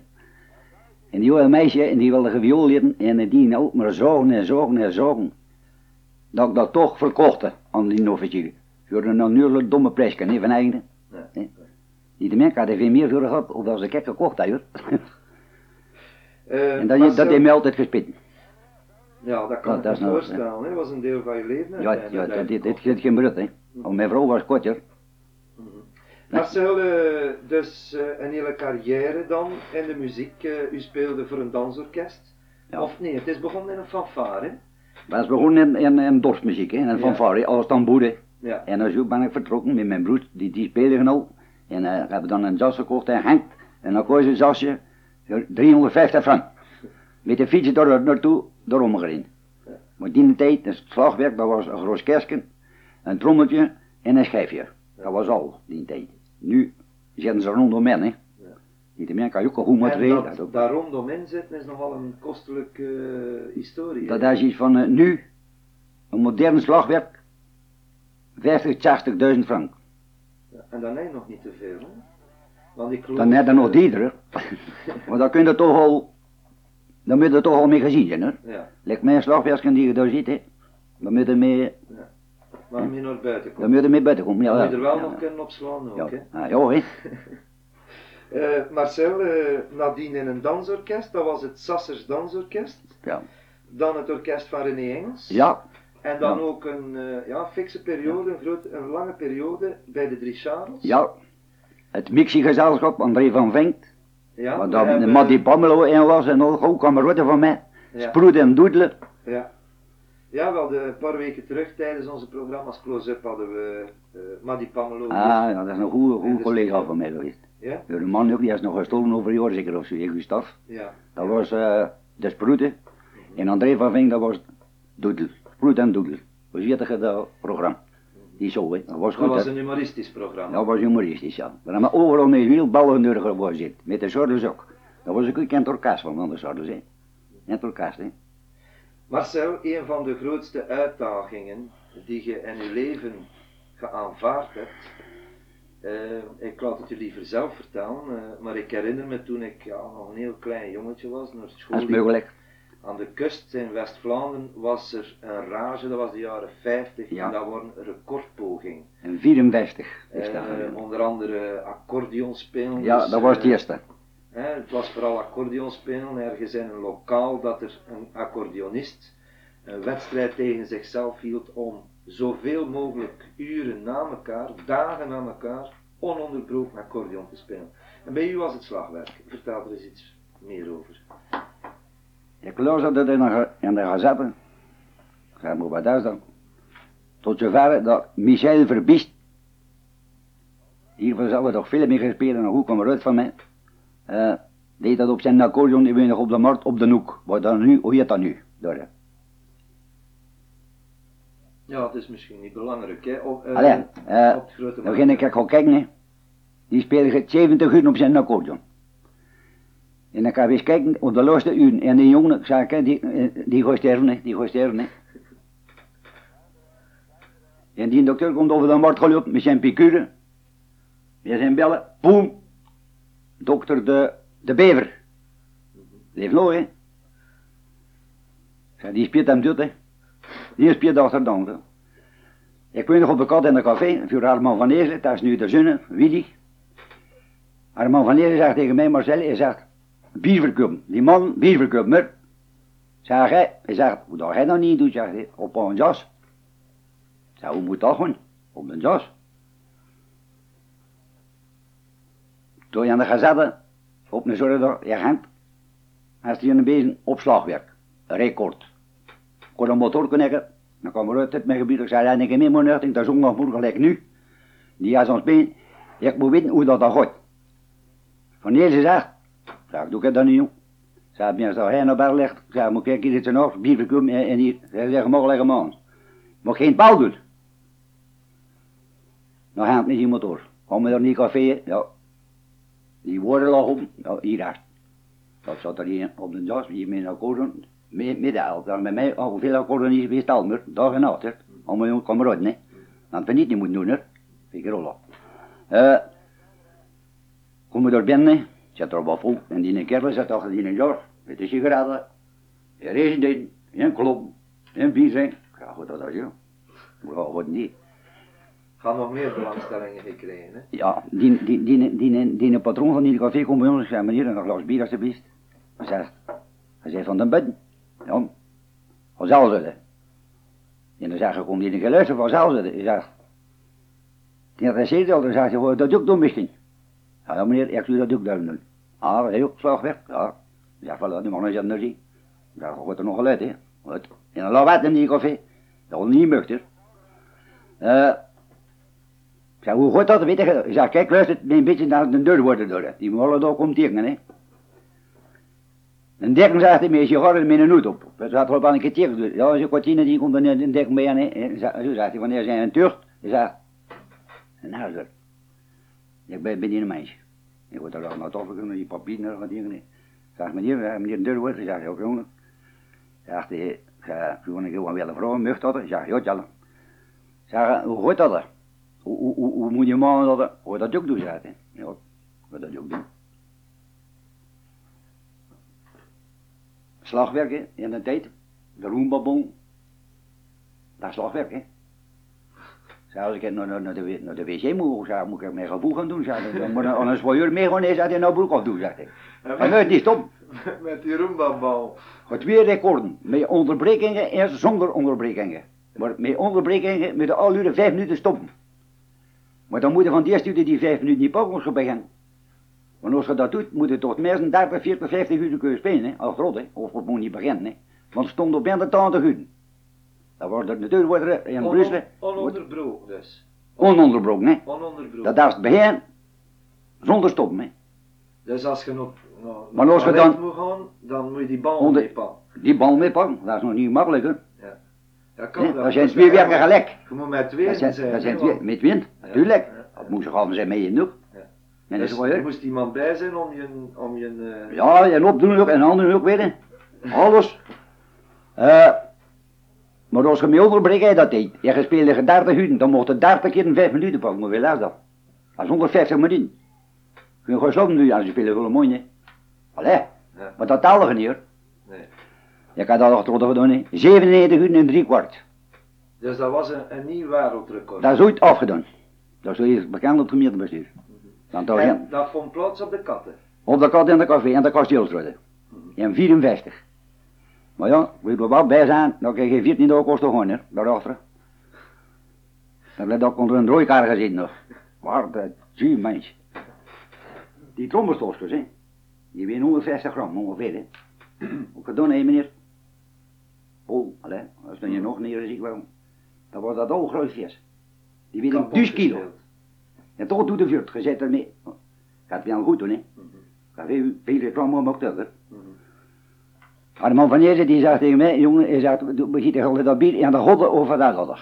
A: En die jonge meisje, en die wilde geviool leren, en die nou maar zogen en zogen en zogen. Dat ik dat toch verkochte aan die officier. Voor een natuurlijk domme prijs, kan niet van eigen.
B: Nee.
A: Die de mensen hadden veel meer voor gehad, of dat ze kek gekocht had, hoor.
B: Eh,
A: En dat, dat heeft mij altijd gespitten.
B: Ja, dat kan
A: Ja,
B: ik
A: dat
B: me
A: is nou-
B: voorstellen, dat was een deel van je leven.
A: Ja, ja,
B: dat
A: dat, dit, dit geeft geen brut, hè. Want mijn vrouw was korter.
B: Marcel, eh, dus eh, een hele carrière dan in de muziek. eh, u speelde voor een dansorkest.
A: Ja.
B: Of nee, het is begonnen in een fanfare.
A: Dat is begonnen in, in, in dorpsmuziek, hè, in
B: Ja.
A: fanfare, als tamboeren.
B: Ja.
A: En zo ben ik vertrokken met mijn broer, die, die speelde al. En eh hebben dan een jas gekocht en Henk. En dan koos een jasje, voor 350 frank. Met de fiets door naartoe, omgereden.
B: Ja.
A: Maar die tijd, dus het slagwerk, dat was een groot kerstje, een trommeltje en een schijfje. Dat was al, die tijd. Nu zitten ze rondom men, hè. Die de men kan je ook goed
B: En
A: materieel.
B: dat, daar rondom zitten is nogal een kostelijke eh, historie.
A: dat
B: hè?
A: is iets van eh, nu, een modern slagwerk, 50, 60.000 frank.
B: Ja, En dan heb je nog niet te veel. Hè? Want ik geloof,
A: Dan net er nog
B: eh,
A: dieder. maar dan kun je toch al, dan moet je er toch al mee gezien zijn hoor.
B: Ja,
A: Lijkt mij een slagwerksken die je daar ziet hè. Dan moet je mee,
B: maar meer naar buiten
A: dan
B: komen.
A: moet je mee buiten komen. Ja,
B: Dan
A: ja.
B: moet je er wel
A: ja,
B: nog kunnen opslaan ook.
A: Ja,
B: Hè?
A: Ja hè.
B: Eh, Marcel, eh, nadien in een dansorkest, dat was het Sassers Dansorkest.
A: Ja.
B: Dan het orkest van René Engels.
A: Ja,
B: En dan
A: Ja.
B: ook een eh, ja, fikse periode, een, grote, een lange periode bij de Drie Charles.
A: ja. Het mixiegezelschap, André van Venkt.
B: Ja we
A: daar
B: hebben-
A: Mattie Pamelo in was en nog ook kameraden van mij.
B: Ja.
A: En doedelen.
B: Ja. Ja, wel, de, een paar weken terug tijdens onze programma's Close-Up hadden we uh, Maddy Pamelo.
A: Ah, ja, dat is een goede, goede collega van mij geweest.
B: Ja?
A: De man ook, die is nog gestolen over een jaar zeker of zo, hè, Gustaf.
B: Ja.
A: Dat was eh de sproeten. En André van Vink, dat was doedel. Sproet en doedel. Hoe ziet je dat programma? Die zo, hè. Dat was
B: Dat was
A: hè.
B: een humoristisch programma.
A: Dat was humoristisch, ja. We hebben overal met wielballen door waar zit. Met de zordes ook. Dat was ook een kent orkest van de zordes, hè. Kent orkest, hè.
B: Marcel, een van de grootste uitdagingen die je in je leven geaanvaard hebt. eh, ik laat het je liever zelf vertellen, eh, maar ik herinner me toen ik ja, nog een heel klein jongetje was, naar school
A: Dat is mogelijk.
B: Aan de kust in West-Vlaanderen was er een rage, dat was de jaren 50,
A: Ja.
B: en dat was een recordpoging.
A: En 54 is dat.
B: Eh, onder andere accordeon spelen.
A: ja, dat was
B: eh,
A: het eerste.
B: Hè, het was vooral accordeon spelen, ergens in een lokaal dat er een accordeonist een wedstrijd tegen zichzelf hield om zoveel mogelijk uren na elkaar, dagen na elkaar, ononderbroken accordeon te spelen. En bij u was het slagwerk. Vertel er eens iets meer over.
A: Ik luisterde in de, in de gazette. Ik zei, maar wat is dat? Tot zover dat Michel Verbiest, hier hebben we toch veel mee gespeeld en goed kwam eruit van mij. eh, deed dat op zijn accordeon, die nog op de markt op de hoek. Wat dan nu, hoe heet dat nu? Daar, hè.
B: Ja, het is misschien niet belangrijk, hè? Eh,
A: Allee, eh,
B: op het grote
A: Dan ging ik ik gaan kijken, hè. Die speelde 70 uur op zijn accordeon. En dan kan je eens kijken op de laatste uur. En die jongen, kijk, die, eh, die gaat sterven. Die gaat sterven. En die dokter komt over de markt gelopen met zijn piqûre. Met zijn bellen. Boem. Dokter de, de bever. Leef nog, hè. Zei, die speelt hem dood, hè. Die speelt achter andere. Ik weet nog op de kat in de café, voor Armand van Eerzen, dat is nu de zonne, Willy. Armand van Eerzen zegt tegen mij, Marcel, hij zegt, verkopen. Die man, maar. Zeg hij, hij zegt, hoe dat hij dat niet doet, op een jas. Zeg, hoe moet dat gewoon? Op een jas. Toen je aan de gazette, op een zorg, je hand, als die een bezig opslagwerk, record. Ik kon een motor knikken, Dan kwam er uit mijn gebied, ik zei, en ik heb meer moet ik dat zondag moet gelijk nu. Die had ons been, ik moet weten hoe dat dan gaat. Van eerst zegt, zeg, doe ik dat niet, jong. Zei, ben als hij naar bed ligt, zei, moet ik hier iets nog, bier komen en, en hier, hij zegt, mag leggen man. Mag geen paal doen. Nou gaat niet iemand door. Kom we er niet café, ja. Die woorden lag op, ja, hier achter. Dat zat er hier op de jas, hier met een akkoorden, helft. Dan met mij, al veel akkoorden is wist al meer, dag en nacht, hè. Allemaal jongen, kom eruit, nee. Dat we niet niet moeten doen, hè. Vind ik rollen. Eh, kom we er binnen, zit er wat vol, en die kerel zit achter die een jar, met de sigaretten, een regending, een klop, een bier zijn. Ja, goed, dat is, joh. Ja, wat niet.
B: Gaan nog meer belangstellingen gekregen, hè?
A: Ja, die, die, die, die, die, die patroon van die café komt bij ons en zei, meneer, een glas bier alsjeblieft. Hij zegt, hij zei van de bed. Ja, vanzelf zitten. En dan zeg ik, kom die een geluisterd vanzelf zitten. Hij zegt, die hij al, dan zegt hij, "Wil je dat ook doen misschien? Ja, ja meneer, ik doe dat ook doen. Ah, heel slag weg. Ja. Ik zeg, voilà, die man is. Ik zeg, wat er nog geluid, hè? Wat? En laat wat in die café. Dat was niet nuchter. Eh, ik zei, hoe gaat dat? Weet je? Ik zei, kijk, luister, een beetje naar de deur worden door. Die molen daar komt tekenen, hè. En dekken zegt hij me, je gaat er met een hoed op. Dat er op een keer tegen. Ja, je kwartier die komt dan in dekken bij hè. Zo zegt hij, wanneer zijn een tucht? Hij zegt, nou zo. Ik ben, ben hier een meisje. Ik word daar naar toch gekomen, die papieren wat dingen. Ik zeg, meneer, eh, meneer wordt. Hij zegt, ja, jongen. Zegt hij, ik zeg, gewoon, ik een vrouw, mucht dat? Ik zeg, ja. Ik zeg, hoe gaat dat? Hoe, hoe, hoe, hoe moet je man dat? Hoe dat ook doen, zegt hij. Ja, ik wil dat ook doen. Slagwerk, hè, in de tijd. De roembabon. Dat is slagwerk, als ik naar, naar, naar, de, naar de wc moet, zei, moet ik mijn gevoel gaan doen, hij. Dan moet anders voor je mee gewoon eens uit je nou broek afdoen, zegt hij. Hij weet niet, stop.
B: Met die roembabal.
A: Voor twee recorden, met onderbrekingen en zonder onderbrekingen. Maar met onderbrekingen met de al uren vijf minuten stoppen. Maar dan moet je van die uur die vijf minuten niet pakken als je begint. Want als je dat doet, moet je toch minstens 30, 40, 50 uur kunnen spelen, hè, als rot, hè. Of het moet niet beginnen, hè. Want het stond op de 80 uur. Dan wordt er natuurlijk wordt er in Brussel
B: On, ononderbroken dus.
A: ononderbroken, hè.
B: Ononderbroken.
A: Dat is het begin zonder stoppen, hè.
B: Dus als je nog, nog
A: Maar als je dan-
B: moet gaan, dan moet je die bal
A: Onder-
B: meepakken.
A: Die bal meepakken, dat is nog niet makkelijk, hè.
B: Dat kan wel.
A: Dat zijn twee werken gelijk.
B: Je moet met twee
A: Dat zijn, dat zijn twee, met wind,
B: Ja,
A: natuurlijk.
B: ja,
A: Dat
B: ja.
A: moest gaan zijn met je nog.
B: Ja.
A: En dat
B: Dus er moest iemand bij zijn om je, om je eh,
A: Ja, en opdoen ook en handen ook weten. Alles. Eh, maar als je me onderbrengt, hij dat deed. Je speelde 30 uur, dan mocht je 30 keer in 5 minuten pakken, maar wie laat dat? Dat is 150 minuten. Kun je gewoon slapen doen, als je speelt wel mooi, hè. Allee,
B: Ja.
A: maar dat taalde niet hoor.
B: Nee.
A: Je kan dat achter gedaan, hè. 97 uur en drie kwart.
B: Dus dat was een, een nieuw wereldrecord.
A: Dat is ooit afgedaan. Dat is ooit bekend op het gemeentebestuur. Dan toch, ja.
B: en dat vond plaats op de katten.
A: Op de kat in de café en de kasteelstraat. In 54. Maar ja, weet je wat bij zijn, dan krijg je 14 dagen kosten hè, daarachter. Dan blijft ook onder een rooikar gezeten nog. Waar de zie mens. Die trommelstokjes, hè. Die wegen 160 gram ongeveer, hè. Ook gedaan, hè, meneer. Oh, allee, als dan je nog neer ik wel. Dan wordt dat al groot vis. Die wegen
B: Kapot
A: 1000 kilo. En toch doet de vuurt, je zet ermee. Gaat wel goed doen, hè. Gaat veel, veel reclame om ook.
B: Mhm.
A: Maar de man van Jezus die zegt tegen mij, jongen, hij zegt, gieten altijd dat bier en de godden over dat godden.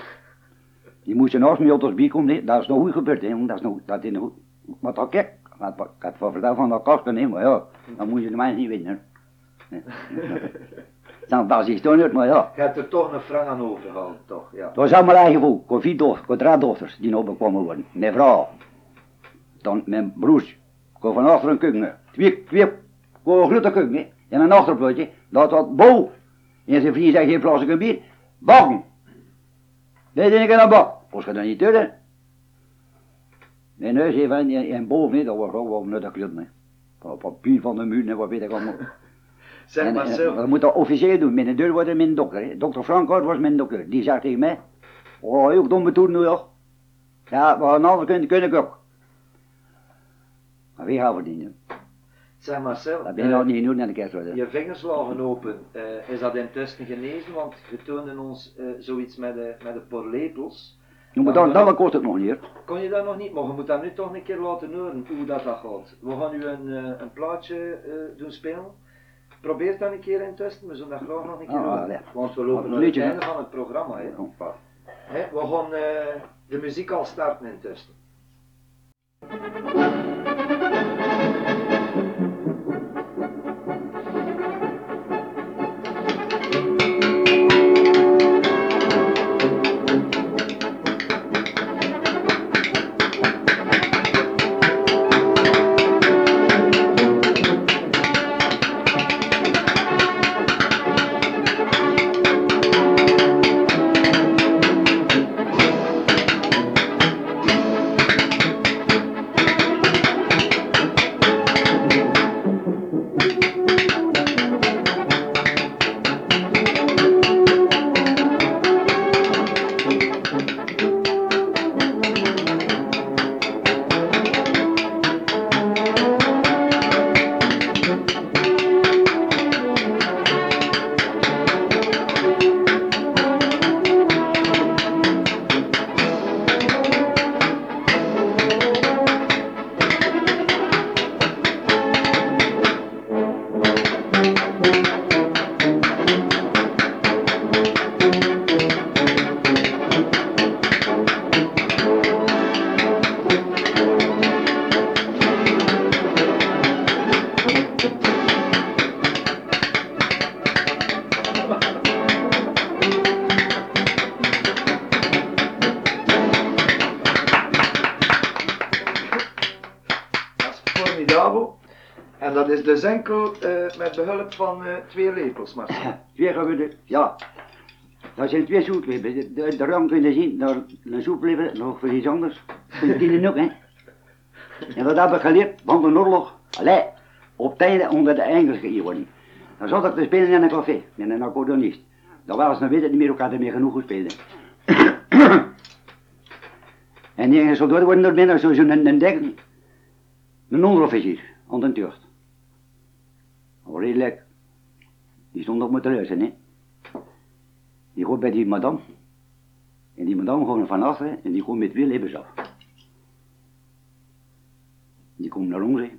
A: Die moest naast mij op ons bier komen, dat is nog goed gebeurd, hè, jongen, dat is nog, dat is nog goed. Maar dat kijk, ik had het van verteld van dat kasten, hè, maar ja, dan moet je de mensen niet winnen. Nee. Dan was hij toch niet, maar ja.
B: Je hebt er toch een frank aan overgehouden, toch? Ja.
A: Dat was allemaal eigen gevoel. Ik vier dochters, ik drie dochters die nog bekomen worden. Mijn vrouw. Dan mijn broers. Ik van achter een keuken. Twee, twee, ik een grote keuken. En een achterplotje. Dat had bol. En zijn vriend zei, geen plastic bier. Bakken. Denk ik aan bak. Was je dat niet doen? Mijn neus even en, en boven, dat was gewoon wel nuttig. Van Papier van de muur wat weet ik allemaal.
B: Zeg
A: En,
B: maar
A: en,
B: zo.
A: dat moet dat officieel doen. Mijn deur wordt mijn dokter. hè. Dokter Frankhout was mijn dokter. Die zegt tegen mij. Oh, heel domme toer nu. Ja, maar een ander kunnen, kunnen ik ook. Maar wie gaan verdienen?
B: Zeg Marcel,
A: Dat ben je
B: eh,
A: niet doen naar de
B: je vingers lagen open. Eh, is dat intussen genezen? Want je toonde ons eh, zoiets met de, met de porlepels.
A: Ja, maar dan, dan kost het nog niet.
B: Kon je dat nog niet, maar je moet dat nu toch een keer laten horen hoe dat, dat gaat. We gaan u een, eh, een plaatje eh, doen spelen. Probeer dat een keer intussen, we zullen dat graag nog een keer
A: Ah, ja.
B: Want we lopen naar het einde van het programma. Hè.
A: Ja.
B: Hè, we gaan eh, de muziek al starten intussen. Met behulp van eh, twee lepels, Marcel.
A: Twee gaan ja. Dat zijn twee soepleven. De, de, de rang kun je zien, daar een soepleven, nog voor iets anders. Voor die ook, hè. En dat heb ik geleerd van de oorlog. Allee, op tijden onder de Engelse eeuwen. Dan zat ik te spelen in een café, met een accordeonist. Dat was, dan weet ik niet meer, er meer genoeg gespeeld. en die soldaten worden er binnen zo'n een, een dek, een onderofficier, aan de tucht. Oh, redelijk. Die stond op moeten luisteren, hè. Die gaat bij die madame. En die madame gewoon van achteren en die komt met twee levens af. Die komt naar ons, hè.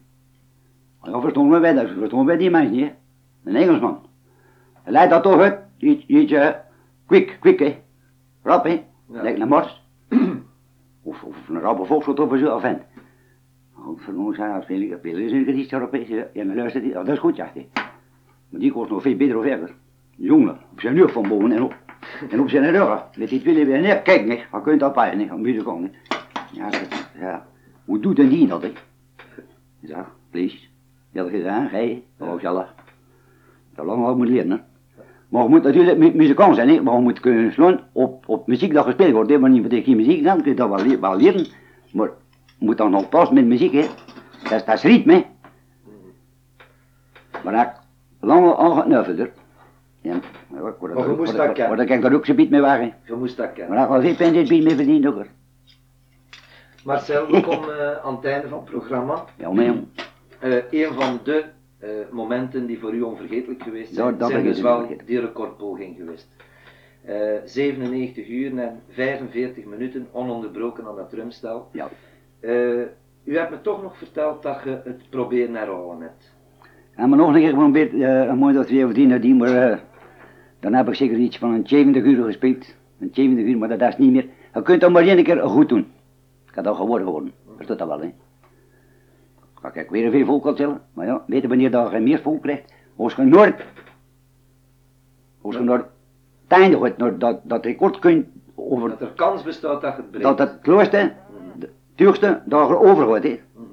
A: Ja, verstonden wij dat, verstonden wij die mensen niet, hè. Een Engelsman. Hij leidt dat toch uit, iets, iets, eh, quick, quick, hè. Rap, hè.
B: Ja.
A: Lijkt een mars. of, of een rappe volkswot of zo, of. Oh, van ons veel veel is een erop, hè. Ja, dan luistert hij, oh, dat is goed, hij. Maar die kost nog veel beter of erger. Jongen, op zijn rug van boven en op, en op zijn rug. Met die twee weer neer, kijk niet, wat kunt dat wie te komen. Ja, ja, hoe doet een die dat, hè? Ja, please. Je had gedaan, gij, oh, zelf. Dat lang wel moet leren, hè. Maar je moet natuurlijk mu muzikant zijn, hè. Maar je moet kunnen slaan op, op muziek dat gespeeld wordt, hè. Maar niet meteen geen muziek, dan kun je dat wel, wel leren. Maar moet dan nog pas met muziek, hè. Dat, is- dat is ritme. Maar ik lang al geknuffeld, Ja, maar ik
B: Maar je moest dat kennen.
A: Word ik daar ook zo'n biet mee wagen.
B: Je moest dat kennen.
A: Maar ik geen pijn dit biet mee verdiend ook, hoor.
B: Marcel, we komen eh, aan het einde van het programma.
A: Ja, maar jong.
B: Eh, een van de eh, momenten die voor u onvergetelijk geweest zijn, zijn dus
A: ik
B: wel die recordpoging geweest. Eh, 97 uur en 45 minuten ononderbroken aan dat drumstel.
A: Ja.
B: Eh, u hebt me toch nog verteld dat je het proberen herhalen hebt.
A: En maar nog een keer geprobeerd, eh, een mooi dat twee of tien nadien, maar eh, dan heb ik zeker iets van een 70 uur gespeeld. Een 70 uur, maar dat is niet meer. Je kunt dat maar één keer goed doen. Ik had dat geworden worden. Verstaat dat wel, hè? Ga ik weer veel volk tellen. Maar ja, weet je wanneer dat je meer volk krijgt? Als je nooit, als je nooit, het einde naar dat, dat record kunt over,
B: Dat er kans bestaat dat je het breekt.
A: dat het klooste, de duurste, dat je over gaat, hè?
B: Mhm.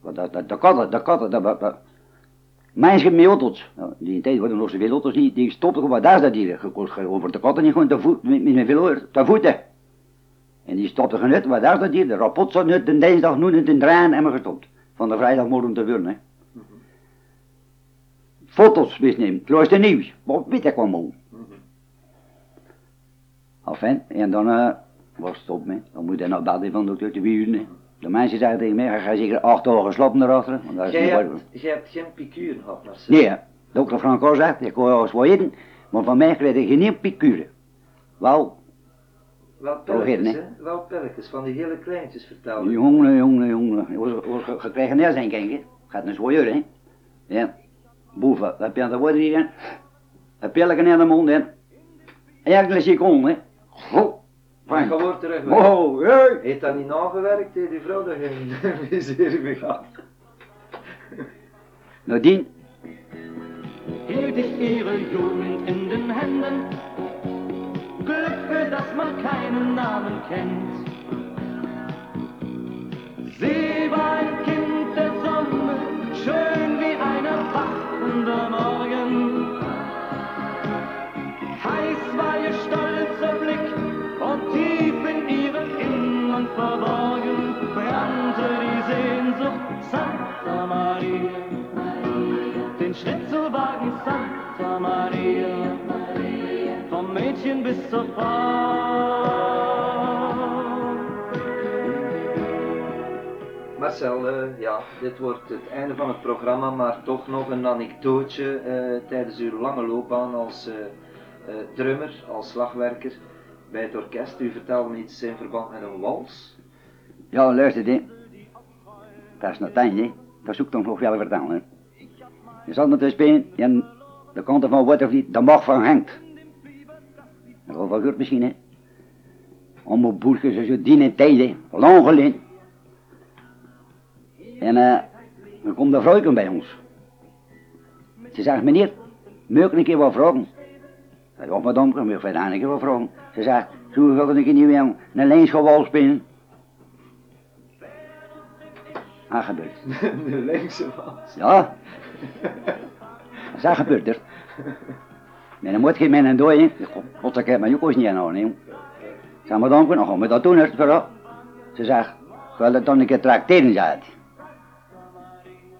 A: Want dat, dat, dat het, dat kan het. Dat, dat, dat. Mensen met auto's, nou, die in tijd hadden nog zoveel auto's niet, die stopten gewoon, daar is dat hier, gekocht over de katten niet gewoon te voet, met, met veel oor, te voeten. En die stopten gewoon uit, waar daar is dat hier, de rapport zat uit, de dinsdag nu in de draaien en maar gestopt. Van de vrijdagmorgen te worden, hè. Foto's wist nemen, het de nieuws, wat weet ik om.
B: Mhm.
A: Enfin, en dan eh, het op, hè. Dan moet je naar bed van de dokter, uur, hè. De mensen zeggen tegen mij, ga zeker acht dagen slapen erachter. Want dat is niet
B: hebt, jij hebt geen picuur gehad, Marcel.
A: Nee, hè. dokter Franco zegt, ik kon wel eens wat eten, maar van mij kreeg ik geen piqûre. Wel,
B: Wel
A: nee.
B: hè? Wel pilletjes, van die hele kleintjes vertelde.
A: jongen, jongen, jongen, je gekregen neer zijn kijken. Gaat een zwaar, hè. Ja, boven, dat heb je aan de woorden hier, een pilletje in de mond, hè. Enkele seconden, hè.
B: Maar
A: fijn.
B: je wordt terug.
A: Wow, hey.
B: Heeft dat niet nagewerkt, hè, die vrouw dat geen miserie begaat?
A: Nadien,
C: ich ihre Jugend in den Händen. Glück, für das man keinen Namen kennt. Sie war ein Kind der Sonne, schön wie ein erwachender Morgen. Maria, vom Mädchen bis zur Frau.
B: Marcel, eh, ja, dit wordt het einde van het programma, maar toch nog een anekdootje eh, tijdens uw lange loopbaan als eh, eh, drummer, als slagwerker bij het orkest. U vertelde me iets in verband met een wals.
A: ja, luister, hè. Dat is nog tijd, hè. Dat zoek ik dan nog wel vertellen, hè. Je zat met spelen en de kant van Watervliet, de mag van hangt. Dat was wel goed misschien, hè. Om op boertjes en zo die tijd, hè. Lang geleden. En eh, dan komt de vrouw bij ons. Ze zegt, meneer, ik een keer wat vragen? Zei, wat madame, ik verder een keer wat vragen? Ze zegt, zo wil ik een keer niet weer een leensgewal spelen. Ah, gebeurt.
B: de linkse wals.
A: Ja. Dat is dat er. Mijn moet geen mijn dooi, hè. God, ik heb mijn joekos niet aan, hè. Zeg maar dan, dan gaan we dat doen, hè, vooral. Ze zegt, ik wil dat dan een keer tracteren, zei het.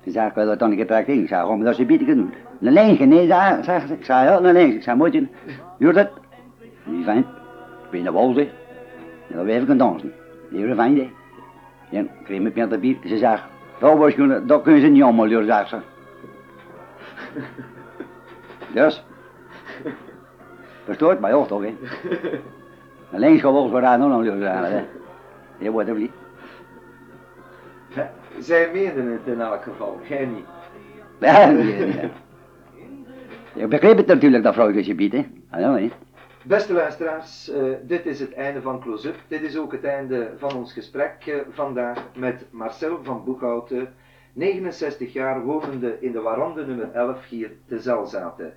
A: Ze zegt, ik wil dat dan een keer tracteren. Ik gaan we dat ze bieden doen. Een leentje, nee, zei- ze. Ik zei, ja, een leentje. Ik zei, moet je, duurt het? Die fijn. Ik ben de hè. En dan weer even dansen. Die was fijn, hè. Ja, ik kreeg mijn pint bier. Ze zegt, dat, gewoon- dat kunnen ze niet allemaal zegt ze. Dus. Verstoord mij ook toch, hè. Alleen gewoon voor haar nog doen, hè. Je wordt er niet.
B: Zij meenden het in elk geval, jij niet.
A: Ja, nee. Ik begreep het natuurlijk, dat vrouwtje biedt, hè. Ah, ja, hè.
B: Beste luisteraars, eh, dit is het einde van Close-up. Dit is ook het einde van ons gesprek eh, vandaag met Marcel van Boekhouten, 69 jaar wonende in de Warande nummer 11 hier te Zelzaten.